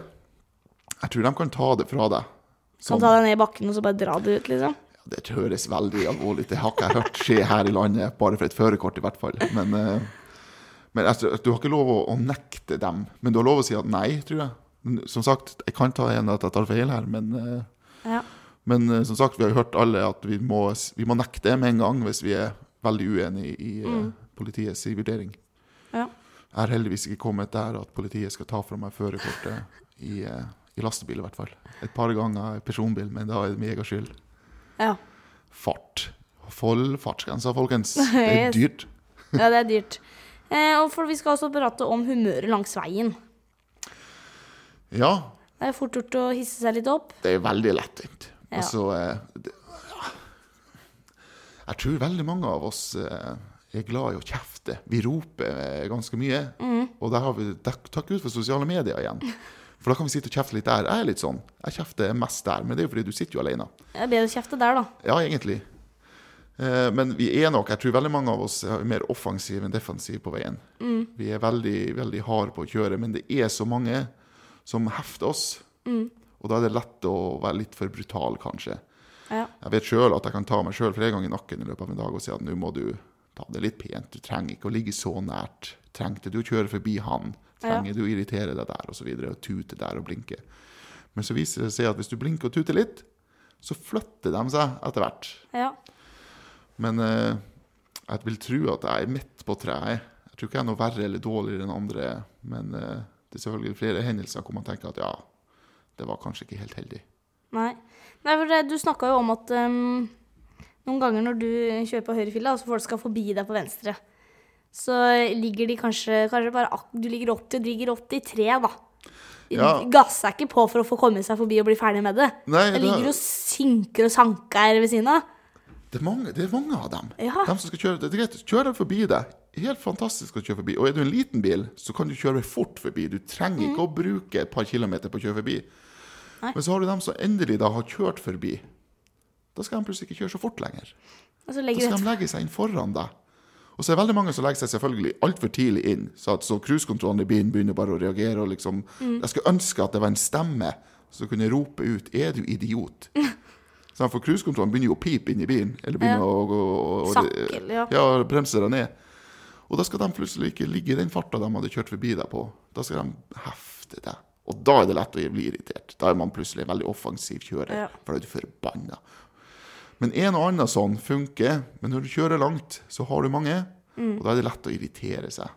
Jeg tror de kan ta det fra deg. Kan Sånn, ta deg ned i bakken og så bare dra det ut, liksom. Det høres veldig alvorlig. Det har ikke jeg hørt skje her i landet, bare for et førerkort i hvert fall. Men, eh, men altså, du har ikke lov å, å nekte dem. Men du har lov å si at nei, tror jeg. Som sagt, jeg kan ta igjen at jeg tar feil her, men eh, Ja. Men eh, som sagt, vi har jo hørt alle at vi må, vi må nekte med en gang hvis vi er veldig uenige i mm. politiets vurdering. Ja. Jeg har heldigvis ikke kommet der at politiet skal ta fra meg førerkortet i, i lastebil, i hvert fall. Et par ganger i personbil, men da er det min egen skyld. Ja. Fart. Hold fartsgrensa, folkens. Det er dyrt. ja, det er dyrt. Eh, og for vi skal også prate om humøret langs veien. Ja, Det er fort gjort å hisse seg litt opp. det er veldig lettvint. Ja. Altså, eh, det, ja. Jeg tror veldig mange av oss eh, er glad i å kjefte. Vi roper eh, ganske mye. Mm. Og der har vi takk takk ut for sosiale medier igjen. For da kan vi sitte og kjefte litt der. Jeg er litt sånn. Jeg kjefter mest der, men det er jo fordi du sitter jo alene. Det er bedre å kjefte der, da. Ja, egentlig. Eh, Men vi er nok, jeg tror veldig mange av oss er mer offensive enn defensive på veien. Mm. Vi er veldig, veldig harde på å kjøre, men det er så mange som hefter oss. Mm. Og da er det lett å være litt for brutal, kanskje. Ja. Jeg vet sjøl at jeg kan ta meg sjøl flere ganger i nakken i løpet av en dag og si at nå må du ta det litt pent. Du trenger ikke å ligge så nært. Trengte du å kjøre forbi han? Trenger du å irritere deg der, og så videre, og tute der og blinke? Men så viser det seg at hvis du blinker og tuter litt, så flytter de seg etter hvert. Ja. Men eh, jeg vil tro at jeg er midt på treet. Jeg tror ikke jeg er noe verre eller dårligere enn andre. Men eh, det er selvfølgelig flere hendelser hvor man tenker at ja, det var kanskje ikke helt heldig. Nei. Nei, for det, du snakka jo om at um, noen ganger når du kjører på høyrefila, og så folk skal forbi deg på venstre, så ligger de kanskje, kanskje bare Du ligger 80, du ligger 83, da. Ja. gasser ikke på for å få komme seg forbi og bli ferdig med det. Nei, det ligger og synker og sanker ved siden av. Det er mange, det er mange av dem. Ja. dem som skal kjøre, det er greit, kjør dem forbi deg. Helt fantastisk å kjøre forbi. Og er du en liten bil, så kan du kjøre fort forbi. Du trenger ikke å bruke et par kilometer på å kjøre forbi. Nei. Men så har du dem som endelig da har kjørt forbi. Da skal de plutselig ikke kjøre så fort lenger. Og Da skal de legge seg inn foran deg. Og så er det veldig mange som legger seg selvfølgelig altfor tidlig inn, så at så cruisekontrollen i bilen begynner bare å reagere. og liksom, Mm. Jeg skulle ønske at det var en stemme som kunne rope ut 'Er du idiot?' Så For cruisekontrollen begynner jo å pipe inn i bilen. Eller begynner Ja. å, å, å, å Sakkel, ja. ja, bremse deg ned. Og da skal de plutselig ikke ligge i den farta de hadde kjørt forbi deg på. Da skal de hefte deg. Og da er det lett å bli irritert. Da er man plutselig en veldig offensiv kjører. Ja. For da er du forbanna. Men en og annen sånn funker. Men når du kjører langt, så har du mange. Og da er det lett å irritere seg.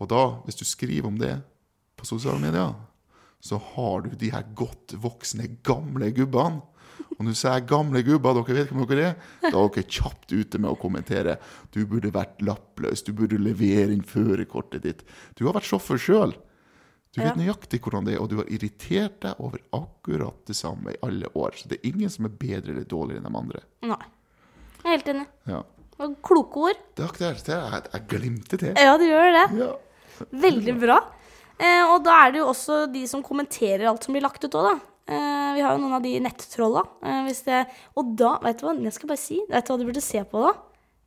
Og da, hvis du skriver om det på sosiale medier, så har du de her godt voksne, gamle gubbene. Og når du sier gamle gubber, dere vet hvem dere er, da er dere kjapt ute med å kommentere. Du burde vært lappløs, du burde levere inn førerkortet ditt. Du har vært sjåfør sjøl. Du vet nøyaktig hvordan det er, og du har irritert deg over akkurat det samme i alle år. Så det er ingen som er bedre eller dårligere enn de andre. Nei. Jeg er helt enig. Ja. Og kloke ord. Det er akkurat det. Jeg, glemte det. Ja, du gjør det. Ja. Veldig bra. Eh, og da er det jo også de som kommenterer alt som blir lagt ut òg, da. Eh, vi har jo noen av de nettrolla. Eh, det, og da, vet du hva, jeg skal bare si, vet du hva du burde se på da?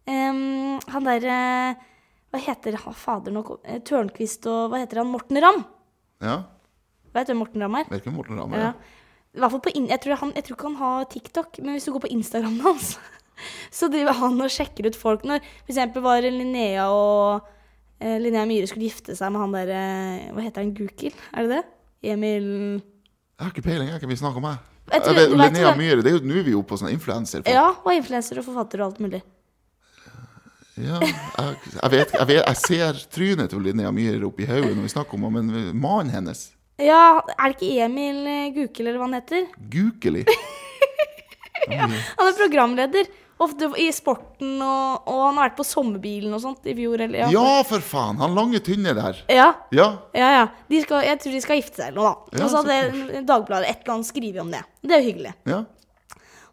Han der eh, Hva heter han? Fader, nå eh, Tørnquist og Hva heter han? Morten Ramm. Ja. Vet du hvem Morten Ramm er? Vet ikke om Morten Ramm er Ja. I hvert fall på in jeg, tror han, jeg tror ikke han har TikTok, men hvis du går på Instagram hans, så driver han og sjekker ut folk. Når for eksempel var Linnea og eh, Linnea Myhre skulle gifte seg med han der eh, Hva heter han? Gukild? Er det det? Emil Jeg har ikke peiling. Jeg kan vi snakke om meg. Jeg tror- Jeg vet, du Linnea. Myhre, det er jo nå er vi jo på sånn influenser. Ja, og influenser og forfatter og alt mulig. Ja, jeg, jeg, vet, jeg, vet, jeg ser trynet til Linnea Myhre oppi hodet når vi snakker om henne, men mannen hennes Ja, er det ikke Emil Gukeli Gukild, eller hva han heter? Gukeli. ja, Han er programleder. Ofte i sporten, og, og han har vært på sommerbilen og sånt i fjor. Eller, Ja, for faen! Han lange, tynne der. ja. Ja. Ja, ja. De skal, jeg tror de skal gifte seg eller noe, da. Ja, og så hadde Dagbladet et eller annet skrevet om det. Det er jo hyggelig. Ja.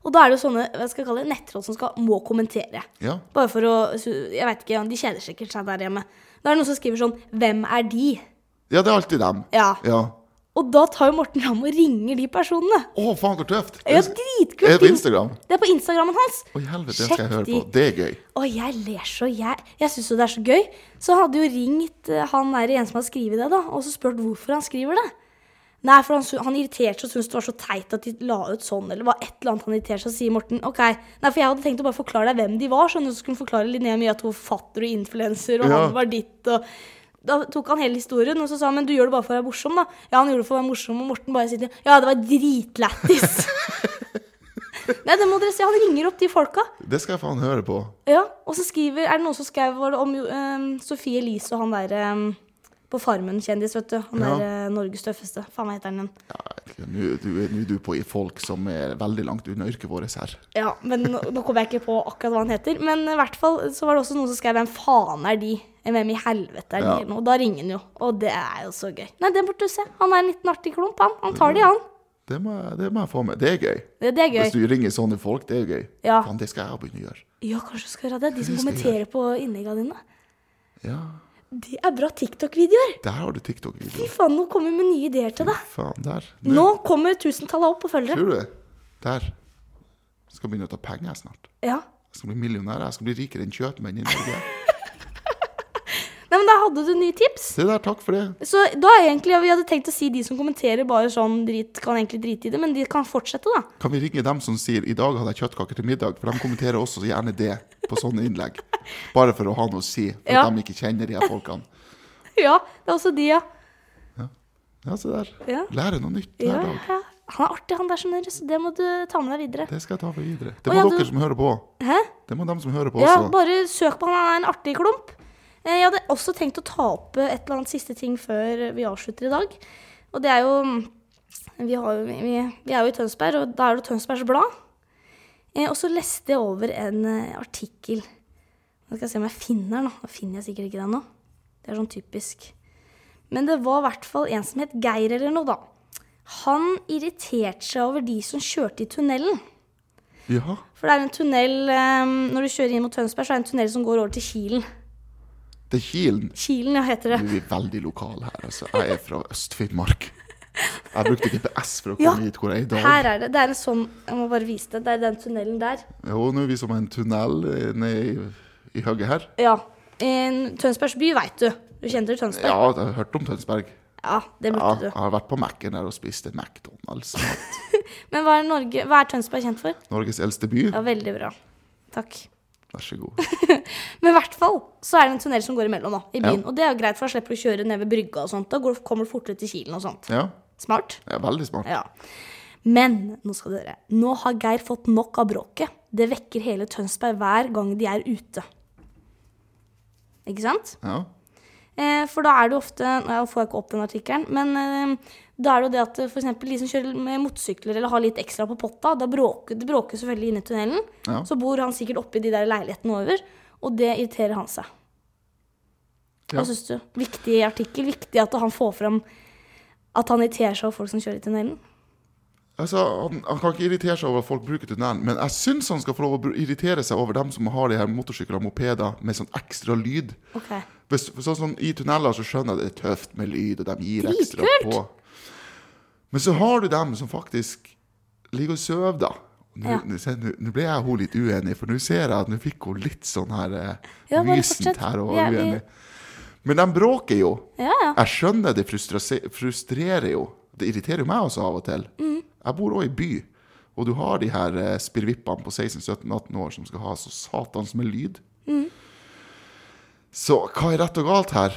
Og da er det jo sånne hva skal jeg kalle det, nettroll som skal, må kommentere. ja. Bare for å Jeg vet ikke, de kjeder sikkert seg der hjemme. Da er det noen som skriver sånn 'Hvem er de?' Ja, det er alltid dem. Ja. Ja. Og da tar jo Morten Ramm og ringer de personene. Å, faen, hvor tøft! Ja, Er det på Instagram? Det er på Instagrammen hans. Å, helvete, det skal jeg høre på. Det er gøy. Å, jeg ler så Jeg, jeg syns jo det er så gøy. Så hadde jo ringt eh, han der en som har skrevet det, da, og så spurt hvorfor han skriver det. Nei, for han, han irriterte seg og syntes det var så teit at de la ut sånn, eller var et eller annet han irriterte seg, sier Morten OK. Nei, for jeg hadde tenkt å bare forklare deg hvem de var, sånn at du skulle forklare Linnea mye at hun var forfatter og influenser, og Ja. han var ditt, og da tok han hele historien, og så sa han men du gjør det bare for å være morsom, da. Ja, han gjorde det for å være morsom, og Morten bare sier ja, det var dritlættis. Nei, det må dere se. Han ringer opp de folka. Det skal jeg faen høre på. Ja, og så skriver Er det noen som skrev om ehm, Sofie Elise og han der ehm, på Farmen-kjendis, vet du. Han Ja. der eh, Norges tøffeste. Faen, hva heter han igjen? Ja, Nå du, er du på i folk som er veldig langt unna yrket vårt her. Ja, men nå, nå kommer jeg ikke på akkurat hva han heter. Men i hvert fall så var det også noen som skrev 'Hvem faen er de?' Hvem i helvete er de? Ja. Og da ringer han jo. Og det er jo så gøy. Nei, det burde du se. Han er en liten artig klump, han. Han tar de, han. Det må, jeg, det må jeg få med. Det er gøy. Det, det er Hvis du ringer sånne folk, det er gøy. Ja. Faen, det skal jeg begynne å gjøre. Ja, kanskje du skal gjøre det. De som kommenterer på innleggene dine. Ja, Det er bra TikTok-videoer. der har du TikTok-videoer. Fy faen, nå kommer vi med nye ideer til deg. Faen, der. Nå kommer tusentallet opp på følgere. Tror du det? Der. Jeg skal begynne å ta penger snart. Ja. Jeg skal bli millionær. Jeg skal bli rikere enn kjøpmenn i Norge. Nei, men Da hadde du nye tips. Se der, takk for det. Så da egentlig, Vi hadde tenkt å si de som kommenterer bare sånn drit, kan egentlig drite i det, men de kan fortsette, da. Kan vi ringe dem som sier 'i dag hadde jeg kjøttkaker til middag'? For de kommenterer også gjerne det på sånne innlegg. Bare for å ha noe å si, for Ja. at de ikke kjenner de her folkene. Ja, det er også de, ja. Ja, se der. Ja. Lære noe nytt hver ja, dag. ja. Han er artig, han der, skjønner du, så det må du ta med deg videre. Det skal jeg ta med videre. Det må ja, dere du- som hører på. Hæ? Det må dem som hører på Ja, også. bare søk på han, han er en artig klump. Eh, Jeg hadde også tenkt å ta opp et eller annet siste ting før vi avslutter i dag. Og det er jo mm, Vi, har, vi, vi er jo i Tønsberg, og da er det Tønsbergs Blad. Eh, Og så leste jeg over en eh, artikkel Nå skal jeg se om jeg finner den. Da finner jeg sikkert ikke den nå. Det er sånn typisk. Men det var i hvert fall en som het Geir eller noe, da. Han irriterte seg over de som kjørte i tunnelen. Ja. For det er en tunnel Når du kjører inn mot Tønsberg, så er det en tunnel som går over til Kilen. Det er Kilen. Kilen, ja, heter det. Nå er veldig lokal her. Altså. Jeg er fra Øst-Finnmark. Jeg brukte GPS for å Ja, komme hit hvor jeg er i dag. Her er det. Det er en sånn Jeg må bare vise det. Det er den tunnelen der. Jo, nå er vi en tunnel ned i, i hugget her. Ja. En Tønsbergs by veit du. Du kjenner til Tønsberg? Ja, jeg har hørt om Tønsberg. Ja, det Ja, du. jeg har vært på Mac-en der og spist en McDonald's. Men hva er, Norge, hva er Tønsberg kjent for? Norges eldste by. Ja, veldig bra. Takk. Vær så god. Men i hvert fall så er det en tunnel som går imellom da, i Ja. byen. Og det er jo greit, for da slipper du å kjøre ned ved brygga og sånt. Da går, kommer du fortere til Kilen og sånt. Ja, Smart. er veldig smart. Ja. Men nå skal dere Nå har Geir fått nok av bråket. Det vekker hele Tønsberg hver gang de er ute. Ikke sant? Ja. Eh, for da er det ofte Nå får jeg ikke opp den artikkelen, men eh, da er det jo det at f.eks. de som kjører med motorsykler eller har litt ekstra på potta, da bråker det bråker selvfølgelig inne i tunnelen. Ja. Så bor han sikkert oppi de der leilighetene over, og det irriterer han seg. Ja. Hva syns du? Viktig artikkel. Viktig at han får fram at han irriterer seg over folk som kjører i tunnelen. Altså, han, han kan ikke irritere seg over at folk bruker tunnelen, men jeg syns han skal få lov å irritere seg over dem som har de her motorsykler og mopeder med sånn ekstra lyd. Okay. Hvis, sånn, I tunneler så skjønner jeg det er tøft med lyd, og de gir ekstra på. Men så har du dem som faktisk ligger og sover, da. Nå Ja. nå ble jeg hun litt uenig, for nå ser jeg at nå fikk hun litt sånn her eh, Ja, mysent her og Ja, uenig. Men de bråker jo. Ja, ja. Jeg skjønner det frustrerer jo. Det irriterer jo meg også av og til. Mm. Jeg bor òg i by, og du har de her spirvippene spirrevippene på 16-17-18 år som skal ha så satans med lyd. Mm. Så hva er rett og galt her?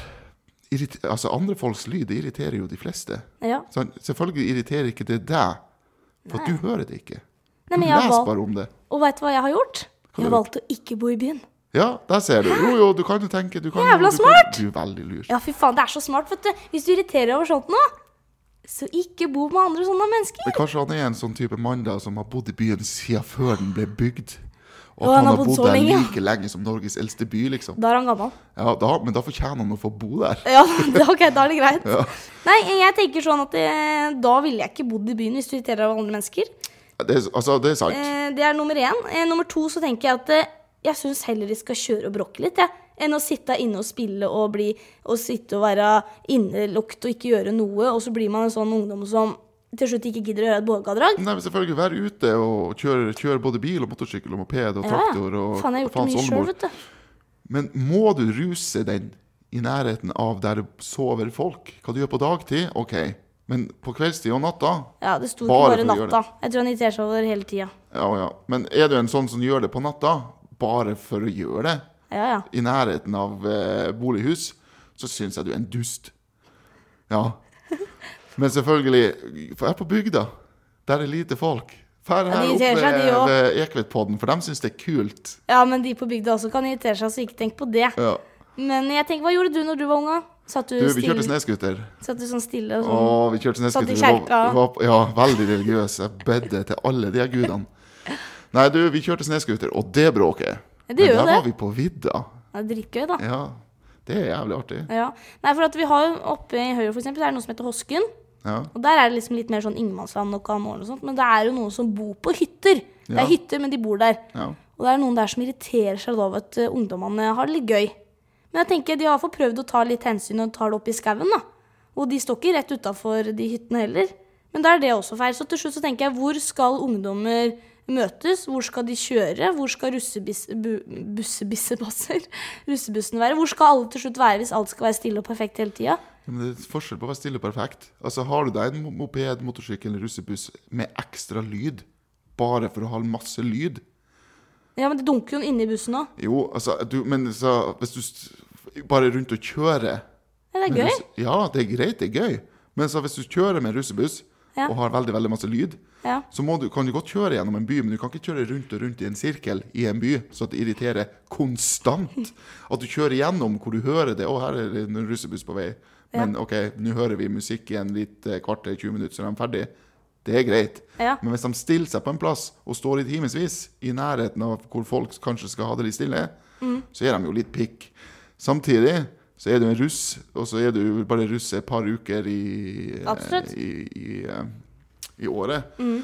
Altså Andre folks lyd det irriterer jo de fleste. ja. Så selvfølgelig irriterer ikke det deg, for Nei. du hører det ikke. Nei, Du men jeg leser valgt- bare om det. Og veit du hva jeg har gjort? Hva Jeg har valgt å ikke bo i byen. Ja, der ser du. Jo, jo, du kan jo tenke du kan, jo- Jævla du smart! Kan, du er veldig lur. Ja, fy faen, det er så smart, vet du. Hvis du irriterer over sånt nå, så ikke bo med andre sånne mennesker. Men kanskje han er en sånn type mann da som har bodd i byen siden før den ble bygd. Og at han har bodd bodd der lenge, like lenge som Norges eldste by, liksom. Da er han gammel. Ja, da, Men da fortjener han å få bo der. Ja, ok, da er det greit. Ja. Nei, jeg tenker sånn at det, da ville jeg ikke bodd i byen hvis du irriterer av andre mennesker. Det, altså, det er sant. Eh, det er nummer én. Eh, nummer to så tenker jeg at eh, jeg syns heller de skal kjøre og bråke litt, jeg. Enn å sitte inne og spille og, bli, og sitte og være innelukket og ikke gjøre noe. Og så blir man en sånn ungdom som til slutt ikke gidder å gjøre et bålgadrag. Nei, men selvfølgelig Være ute og kjøre, kjøre både bil og motorsykkel og moped og traktor og Faen, jeg har gjort det mye sjøl, oldemor. vet du. Men må du ruse den i nærheten av der det sover folk? Hva du gjør på dagtid? OK. Men på kveldstid og natta? Ja, det sto Bare bare natta. Jeg tror han irriterer seg over hele tida. Ja, ja. Men er du en sånn som gjør det på natta bare for å gjøre det? Ja, ja. i nærheten av eh, bolighus, så syns jeg du er en dust. Ja. Men selvfølgelig, for jeg er på bygda. Der er lite folk. Fær her oppe ved, Ekvedpodden, for de syns det er kult. Ja, men de på bygda også kan irritere seg, så ikke tenk på det. Ja. Men jeg tenker, hva gjorde du når du var ung? Satt du, Du, vi kjørte snøscooter. satt du sånn stille og Å, sånn? vi kjørte Satt i snøscooter. Var- kjerka. var- Ja, veldig religiøs. Jeg bedde til alle de her gudene. Nei, du, vi kjørte snøscooter, og det bråket. Det Men der var vi på vidda. Det er dritgøy, da. Ja, det er jævlig artig. Ja. Nei, for at vi har oppe i Høyre, for eksempel, så er det noe som heter Hosken. Ja. Og der er det liksom litt mer sånn ingenmannsland og kanålen og sånt. Men det er jo noen som bor på hytter. Det Ja. er hytter, men de bor der. ja. Og det er noen der som irriterer seg over at eh, ungdommene har det litt gøy. Men jeg tenker de har fått prøvd å ta litt hensyn og tar det opp i skauen, da. Og de står ikke rett utafor de hyttene heller. Men da er det også feil. Så til slutt så tenker jeg, hvor skal ungdommer møtes? Hvor skal de kjøre? Hvor skal russebissebasser russebussen være? Hvor skal alle til slutt være hvis alt skal være stille og perfekt hele tida? Men det er forskjell på å være stille og perfekt. Altså, Har du deg en moped, motorsykkel eller russebuss med ekstra lyd, bare for å ha masse lyd Ja, men det dunker jo inne i bussen òg. Jo, altså, du, men så, hvis du bare rundt og kjører Ja, det er gøy. Ja, det er greit, det er gøy. Men så hvis du kjører med en russebuss Ja. og har veldig veldig masse lyd, Ja. så må du, kan du godt kjøre gjennom en by, men du kan ikke kjøre rundt og rundt i en sirkel i en by, så det irriterer konstant. At du kjører gjennom hvor du hører det. 'Å, her er det en russebuss på vei.' Men OK, nå hører vi musikk i en litt eh, kvarter, 20 minutter, så er de ferdig. Det er greit. Men hvis de stiller seg på en plass og står i timevis i nærheten av hvor folk kanskje skal ha det litt stille, Mm. så er de jo litt pikk. Samtidig så er du en russ, og så er du bare russ et par uker i, eh, i, i, eh, i året. Faen,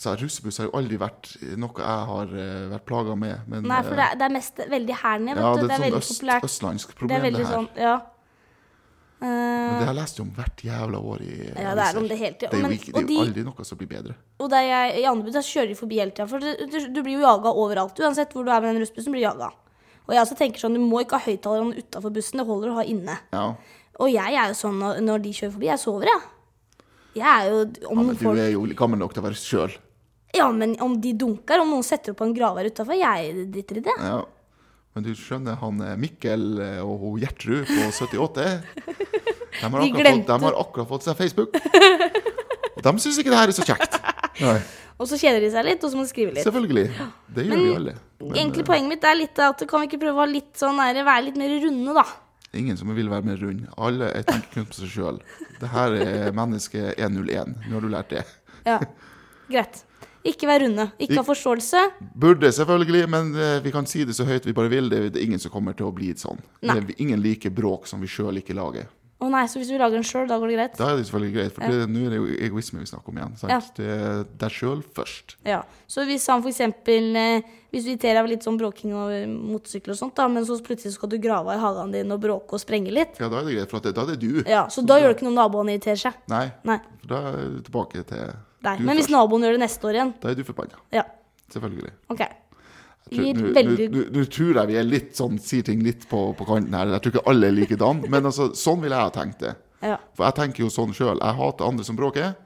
altså, russebuss har jo aldri vært noe jeg har eh, vært plaga med. Men, Nei, for eh, det er, det er mest veldig her nede, ja, du. det Det er er et sånt sånn øst, populært. østlandsk Det problem, er det her. sånn, ja. Men Eh, det har jeg lest om hvert jævla år i Ja, det er om det hele tida. Det er jo, ikke, det er de- aldri noe som blir bedre. Og der jeg, i Andebu da kjører de forbi hele tida. For du, du, du blir jo jaga overalt. Uansett hvor du er med den russebussen, blir du jaga. Og jeg også tenker sånn, du må ikke ha høyttalerne utafor bussen, det holder å ha inne. Ja. Og jeg er jo sånn når, når de kjører forbi, jeg sover, jeg. Jeg er jo om ja, men du folk er jo gammel nok til å være sjøl. Ja, men om de dunker, om noen setter opp en graver utafor, jeg driter i det. Ja. Men du skjønner, han eh, Mikkel eh, og hun Gjertrud på 78 de har, De akkurat fått, de har akkurat fått seg Facebook. Og de syns ikke det her er så kjekt. Nei, Og så kjeder de seg litt, og så må de skrive litt. selvfølgelig. Det gjør vi alle. Men Egentlig eh, poenget mitt er litt at kan vi ikke prøve å litt sånn der, være litt mer runde, da? ingen som vil være mer rund. Alle er tenker på seg sjøl. Det her er menneske 101. Nå har du lært det. Ja, greit. Ikke være runde. Ikke ha forståelse. Burde selvfølgelig, men eh, vi kan si det så høyt vi bare vil. Det, er ingen som kommer til å bli sånn. Det er ingen liker bråk som vi sjøl ikke lager. Å nei, så hvis vi lager den sjøl, da går det greit? Da er det selvfølgelig greit, for det, nå er det jo egoisme vi snakker om igjen. Ja. Det er deg sjøl først. Ja. Så hvis han eksempel eh, Hvis du irriterer deg av litt sånn bråking over motorsykkel og sånt, da, men så plutselig skal du grave i hagen din og bråke og sprenge litt, Ja, da er det greit, for da er det du. ja, så da gjør det ikke noe om naboene irriterer seg. Nei, Nei. da er du tilbake til nei. du Men hvis naboen gjør det neste år igjen, Da er du forbanna. ja, Selvfølgelig. OK. Gir tror- Nå veldig nå- nå tror jeg vi er litt sånn, sier ting litt på, på kanten her. Jeg tror ikke alle er likedan, men altså, sånn ville jeg ha tenkt det. ja. For jeg tenker jo sånn sjøl. Jeg hater andre som bråker.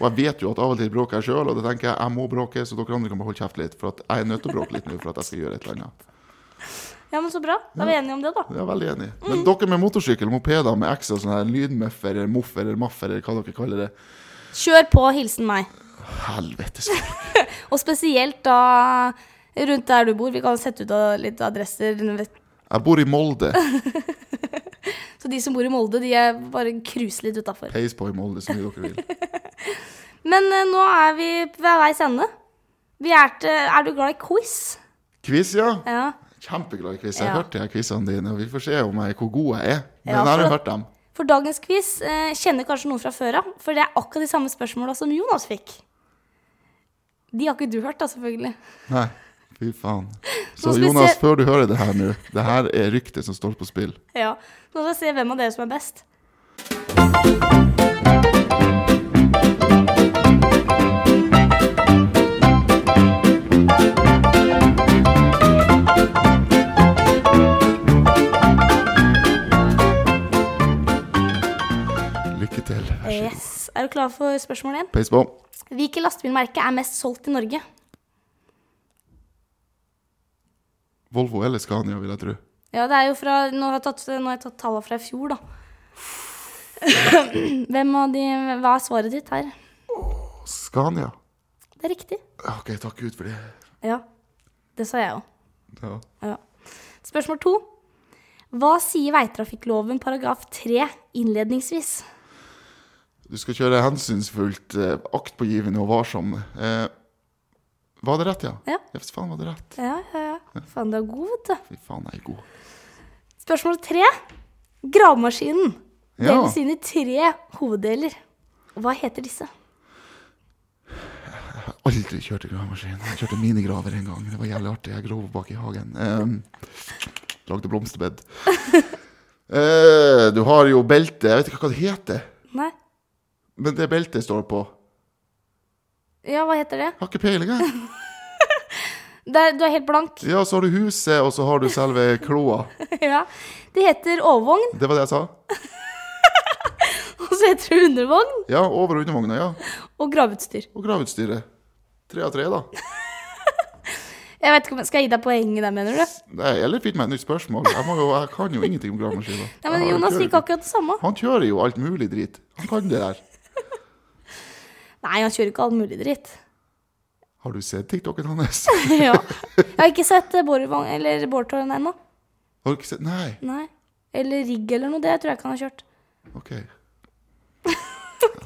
Og jeg vet jo at av og til bråker jeg sjøl, og da tenker jeg jeg må bråke, så dere andre kan bare holde kjeft litt. For jeg er nødt til å bråke litt nå for at jeg skal gjøre et eller annet. ja, men så bra. Da er vi enige om det, da. Er veldig enig. Men dere med motorsykkel, mopeder med ekstra sånn her lydmuffer, eller moffer eller maffer, eller hva dere kaller det. Kjør på, hilsen meg. Helvetes Og spesielt da rundt der du bor. Vi kan sette ut litt adresser. Jeg bor i Molde. Så de som bor i Molde, de er bare cruise litt utafor. Peis på i Molde så mye dere vil. Men uh, nå er vi ved veis ende. Vi er, til, er du glad i quiz? Quiz, ja. Ja. Kjempeglad i quiz. Jeg har Ja. hørt de her quizene dine, og vi får se om jeg, hvor god jeg er. Men Ja, jeg har jo hørt dem. For dagens quiz eh, kjenner kanskje noen fra før av, for det er akkurat de samme spørsmåla som Jonas fikk. De har ikke du hørt, da, selvfølgelig. Nei, fy faen. Så Jonas, før du hører det her nå, det her er ryktet som står på spill. Ja. Nå skal vi se hvem av dere som er best. Yes. Er du klar for spørsmål én? Peis på. Hvilket lastebilmerke er mest solgt i Norge? Volvo eller Scania, vil jeg tro. Ja, det er jo fra Nå har jeg tatt, har jeg tatt tallene fra i fjor, da. Hvem av de Hva er svaret ditt her? Scania. Det er riktig. OK, takk Gud for det. Ja. Det sa jeg òg. Ja. Ja. Spørsmål to. Hva sier veitrafikkloven paragraf 3 innledningsvis? Du skal kjøre hensynsfullt, eh, aktpågivende og varsom. Eh, var det rett, ja? Ja. Yes, faen, var det rett? Ja, ja, ja. Faen, du er god, vet du. Fy faen, jeg er god. Spørsmål tre. Gravemaskinen Ja. deles inn i tre hoveddeler. Hva heter disse? Jeg har aldri kjørt gravemaskin. Jeg kjørte minigraver en gang. Det var jævlig artig. Jeg grov bak i hagen. Um, lagde blomsterbed. Eh, du har jo belte. Jeg vet ikke hva det heter. Nei. Men det beltet står på. Ja, hva heter det? Har ikke peiling, jeg. Du er helt blank. Ja, så har du huset, og så har du selve kloa. ja. Det heter overvogn, Det var det jeg sa. og så heter det undervogn Ja, over- og undervogna, ja. og graveutstyr. Og graveutstyret. Tre av tre, da. Jeg vet ikke om Skal jeg gi deg poenget der, mener du? Nei, eller finn meg et nytt spørsmål. Jeg, må jo, jeg kan jo ingenting om gravemaskiner. Nei, men Jeg har- Jonas kjører fikk akkurat det samme. Han kjører jo alt mulig drit. Han kan det der. Nei, han kjører ikke all mulig dritt. Har du sett TikToken hans? ja. Jeg har ikke sett Bårdvogn eller Bårtårn ennå. Har du ikke sett? Nei. Nei. Eller rigg eller noe. Det tror jeg ikke han har kjørt. Ok.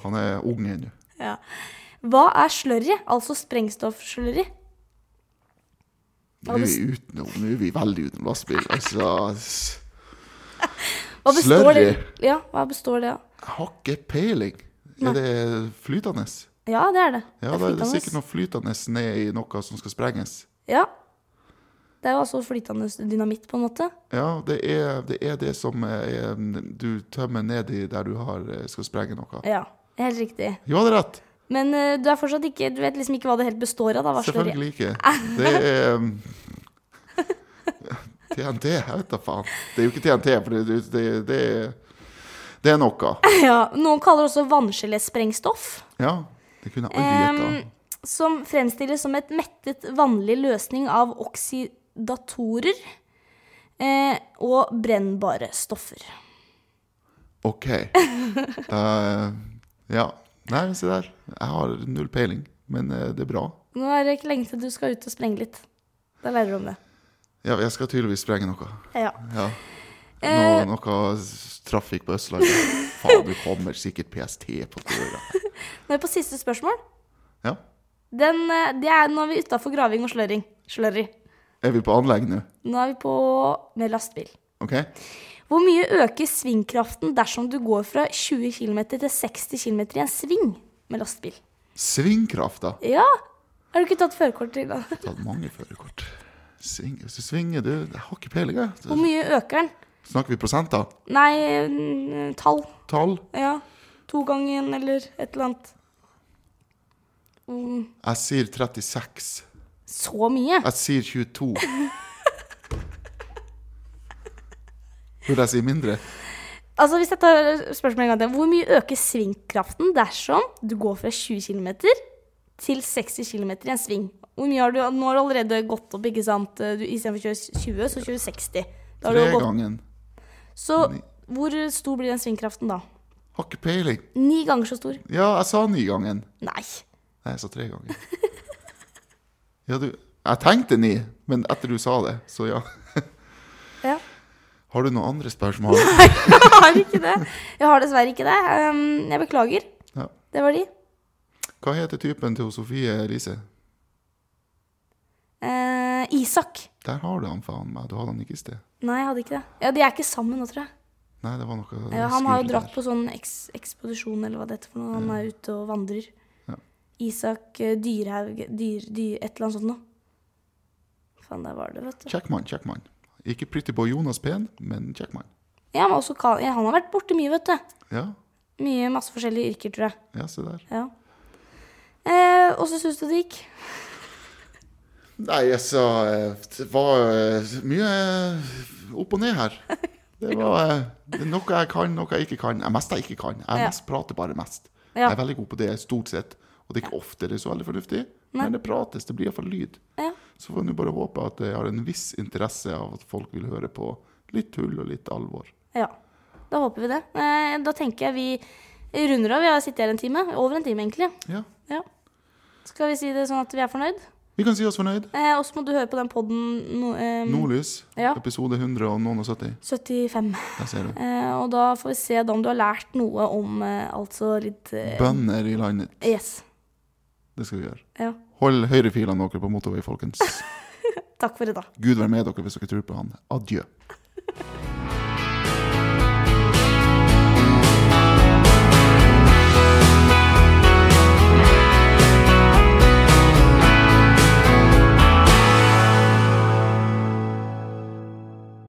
Han er ung ennå. Ja. Hva er slurry? Altså sprengstoffslurry? Nå er vi utenom, nå er vi veldig utenom lastebil. Altså? Slurry. Ja, hva består det av? Jeg har ikke peiling. Er det flytende? Ja, det er det. Ja, det er er det flytende. sikkert noe flytende ned i noe som skal sprenges. Ja. Det er jo altså flytende dynamitt, på en måte. Ja, det er det, er det som er, du tømmer ned i der du har, skal sprenge noe. Ja, helt riktig. Jo, det er rett. Men uh, du er fortsatt ikke Du vet liksom ikke hva det helt består av, da? Selvfølgelig ikke. Det er um, TNT, jeg vet da faen. Det er jo ikke TNT, for det, det, det, det, er- det er noe. Ja, Noen kaller det også vanngelésprengstoff. Ja, det kunne jeg aldri gjetta. Eh, som fremstilles som et mettet vannlig løsning av oksidatorer eh, og brennbare stoffer. OK. uh, ja. Nei, se der. Jeg har null peiling, men eh, det er bra. Nå er det ikke lenge til du skal ut og sprenge litt. Da lærer du om det. Ja, jeg skal tydeligvis sprenge noe. Ja. Ja. Eh. Noe, noe trafikk på Østlandet. Faen, du kommer sikkert PST på døra. Nå er vi på siste spørsmål. Ja. Den, eh, det er, nå er vi utafor graving og sløring. Slørry. Er vi på anlegg nå? Nå er vi på med lastebil. OK? Hvor mye øker svingkraften dersom du går fra 20 km til 60 km i en sving med lastebil? Svingkraft, da. Ja! Har du ikke tatt førerkort til har tatt mange førerkort. Sving, hvis du svinger, du Jeg har ikke peiling, jeg. Hvor mye øker den? Snakker vi prosenter? Nei, mm, tall. Tall? Ja. To ganger eller et eller annet. Mm, Jeg sier 36. så mye? Jeg sier 22. Burde jeg si mindre? Altså, hvis jeg tar spørsmålet en gang til. Hvor mye øker svingkraften dersom du går fra 20 km til 60 km i en sving? Hvor mye har du, nå har du allerede gått opp, ikke sant? Istedenfor å kjøre 20, så kjører du 60. Da har Tre gått, gangen. Så hvor stor blir den svingkraften da? Har ikke peiling. Ni ganger så stor? Ja, jeg sa ni gangen. Nei. Nei, jeg sa tre ganger. Ja, du Jeg tenkte ni, men etter du sa det, så ja. Ja. Har du noen andre spørsmål? Nei, Jeg har ikke det. Jeg har dessverre ikke det. Um, jeg beklager. Ja. Det var de. Hva heter typen til Sofie Elise? Eh, Isak. Der har du han faen meg. Du hadde han ikke i sted. Nei, jeg hadde ikke det. Ja, De er ikke sammen nå, tror jeg. Nei, det var noe Ja, han har jo dratt der. på sånn eks ekspedisjon, eller hva det heter for noe. Han er ute og vandrer. Ja. Isak eh, Dyrhaug dyr, dyr, Et eller annet sånt noe. Faen, der var det, vet du. Kjekkmann, kjekkmann. Ikke Pretty Boy Jonas Pen, men kjekkmann. Ja, men også, ja, han har vært borte mye, vet du. Ja, Mye, masse forskjellige yrker, tror jeg. ja, se der. Ja. Eh, og så syns du det gikk? Nei, altså Det var eh, mye eh, opp og ned her. Det var det er noe jeg kan, noe jeg ikke kan. Det mest jeg ikke kan. Jeg mest prater bare mest. Jeg er veldig god på det, stort sett. Og det er ikke ofte det er så veldig fornuftig, men det prates. Det blir iallfall lyd. Så får vi bare håpe at jeg har en viss interesse av at folk vil høre på litt tull og litt alvor. ja. Da håper vi det. Da tenker jeg vi runder av. Vi har sittet her en time. Over en time, egentlig. Ja. Ja. Skal vi si det sånn at vi er fornøyd? Vi kan si oss fornøyd. Eh, og så må du høre på den poden no, eh, Nordlys, Ja. episode 170. 75. Der ser du. Eh, og da får vi se om du har lært noe om eh, altså litt eh, Bønder i landet. Yes. Det skal vi gjøre. Ja. Hold høyrefilene dere på motorvei, folkens. Takk for i dag. Gud være med dere hvis dere tror på han. Adjø.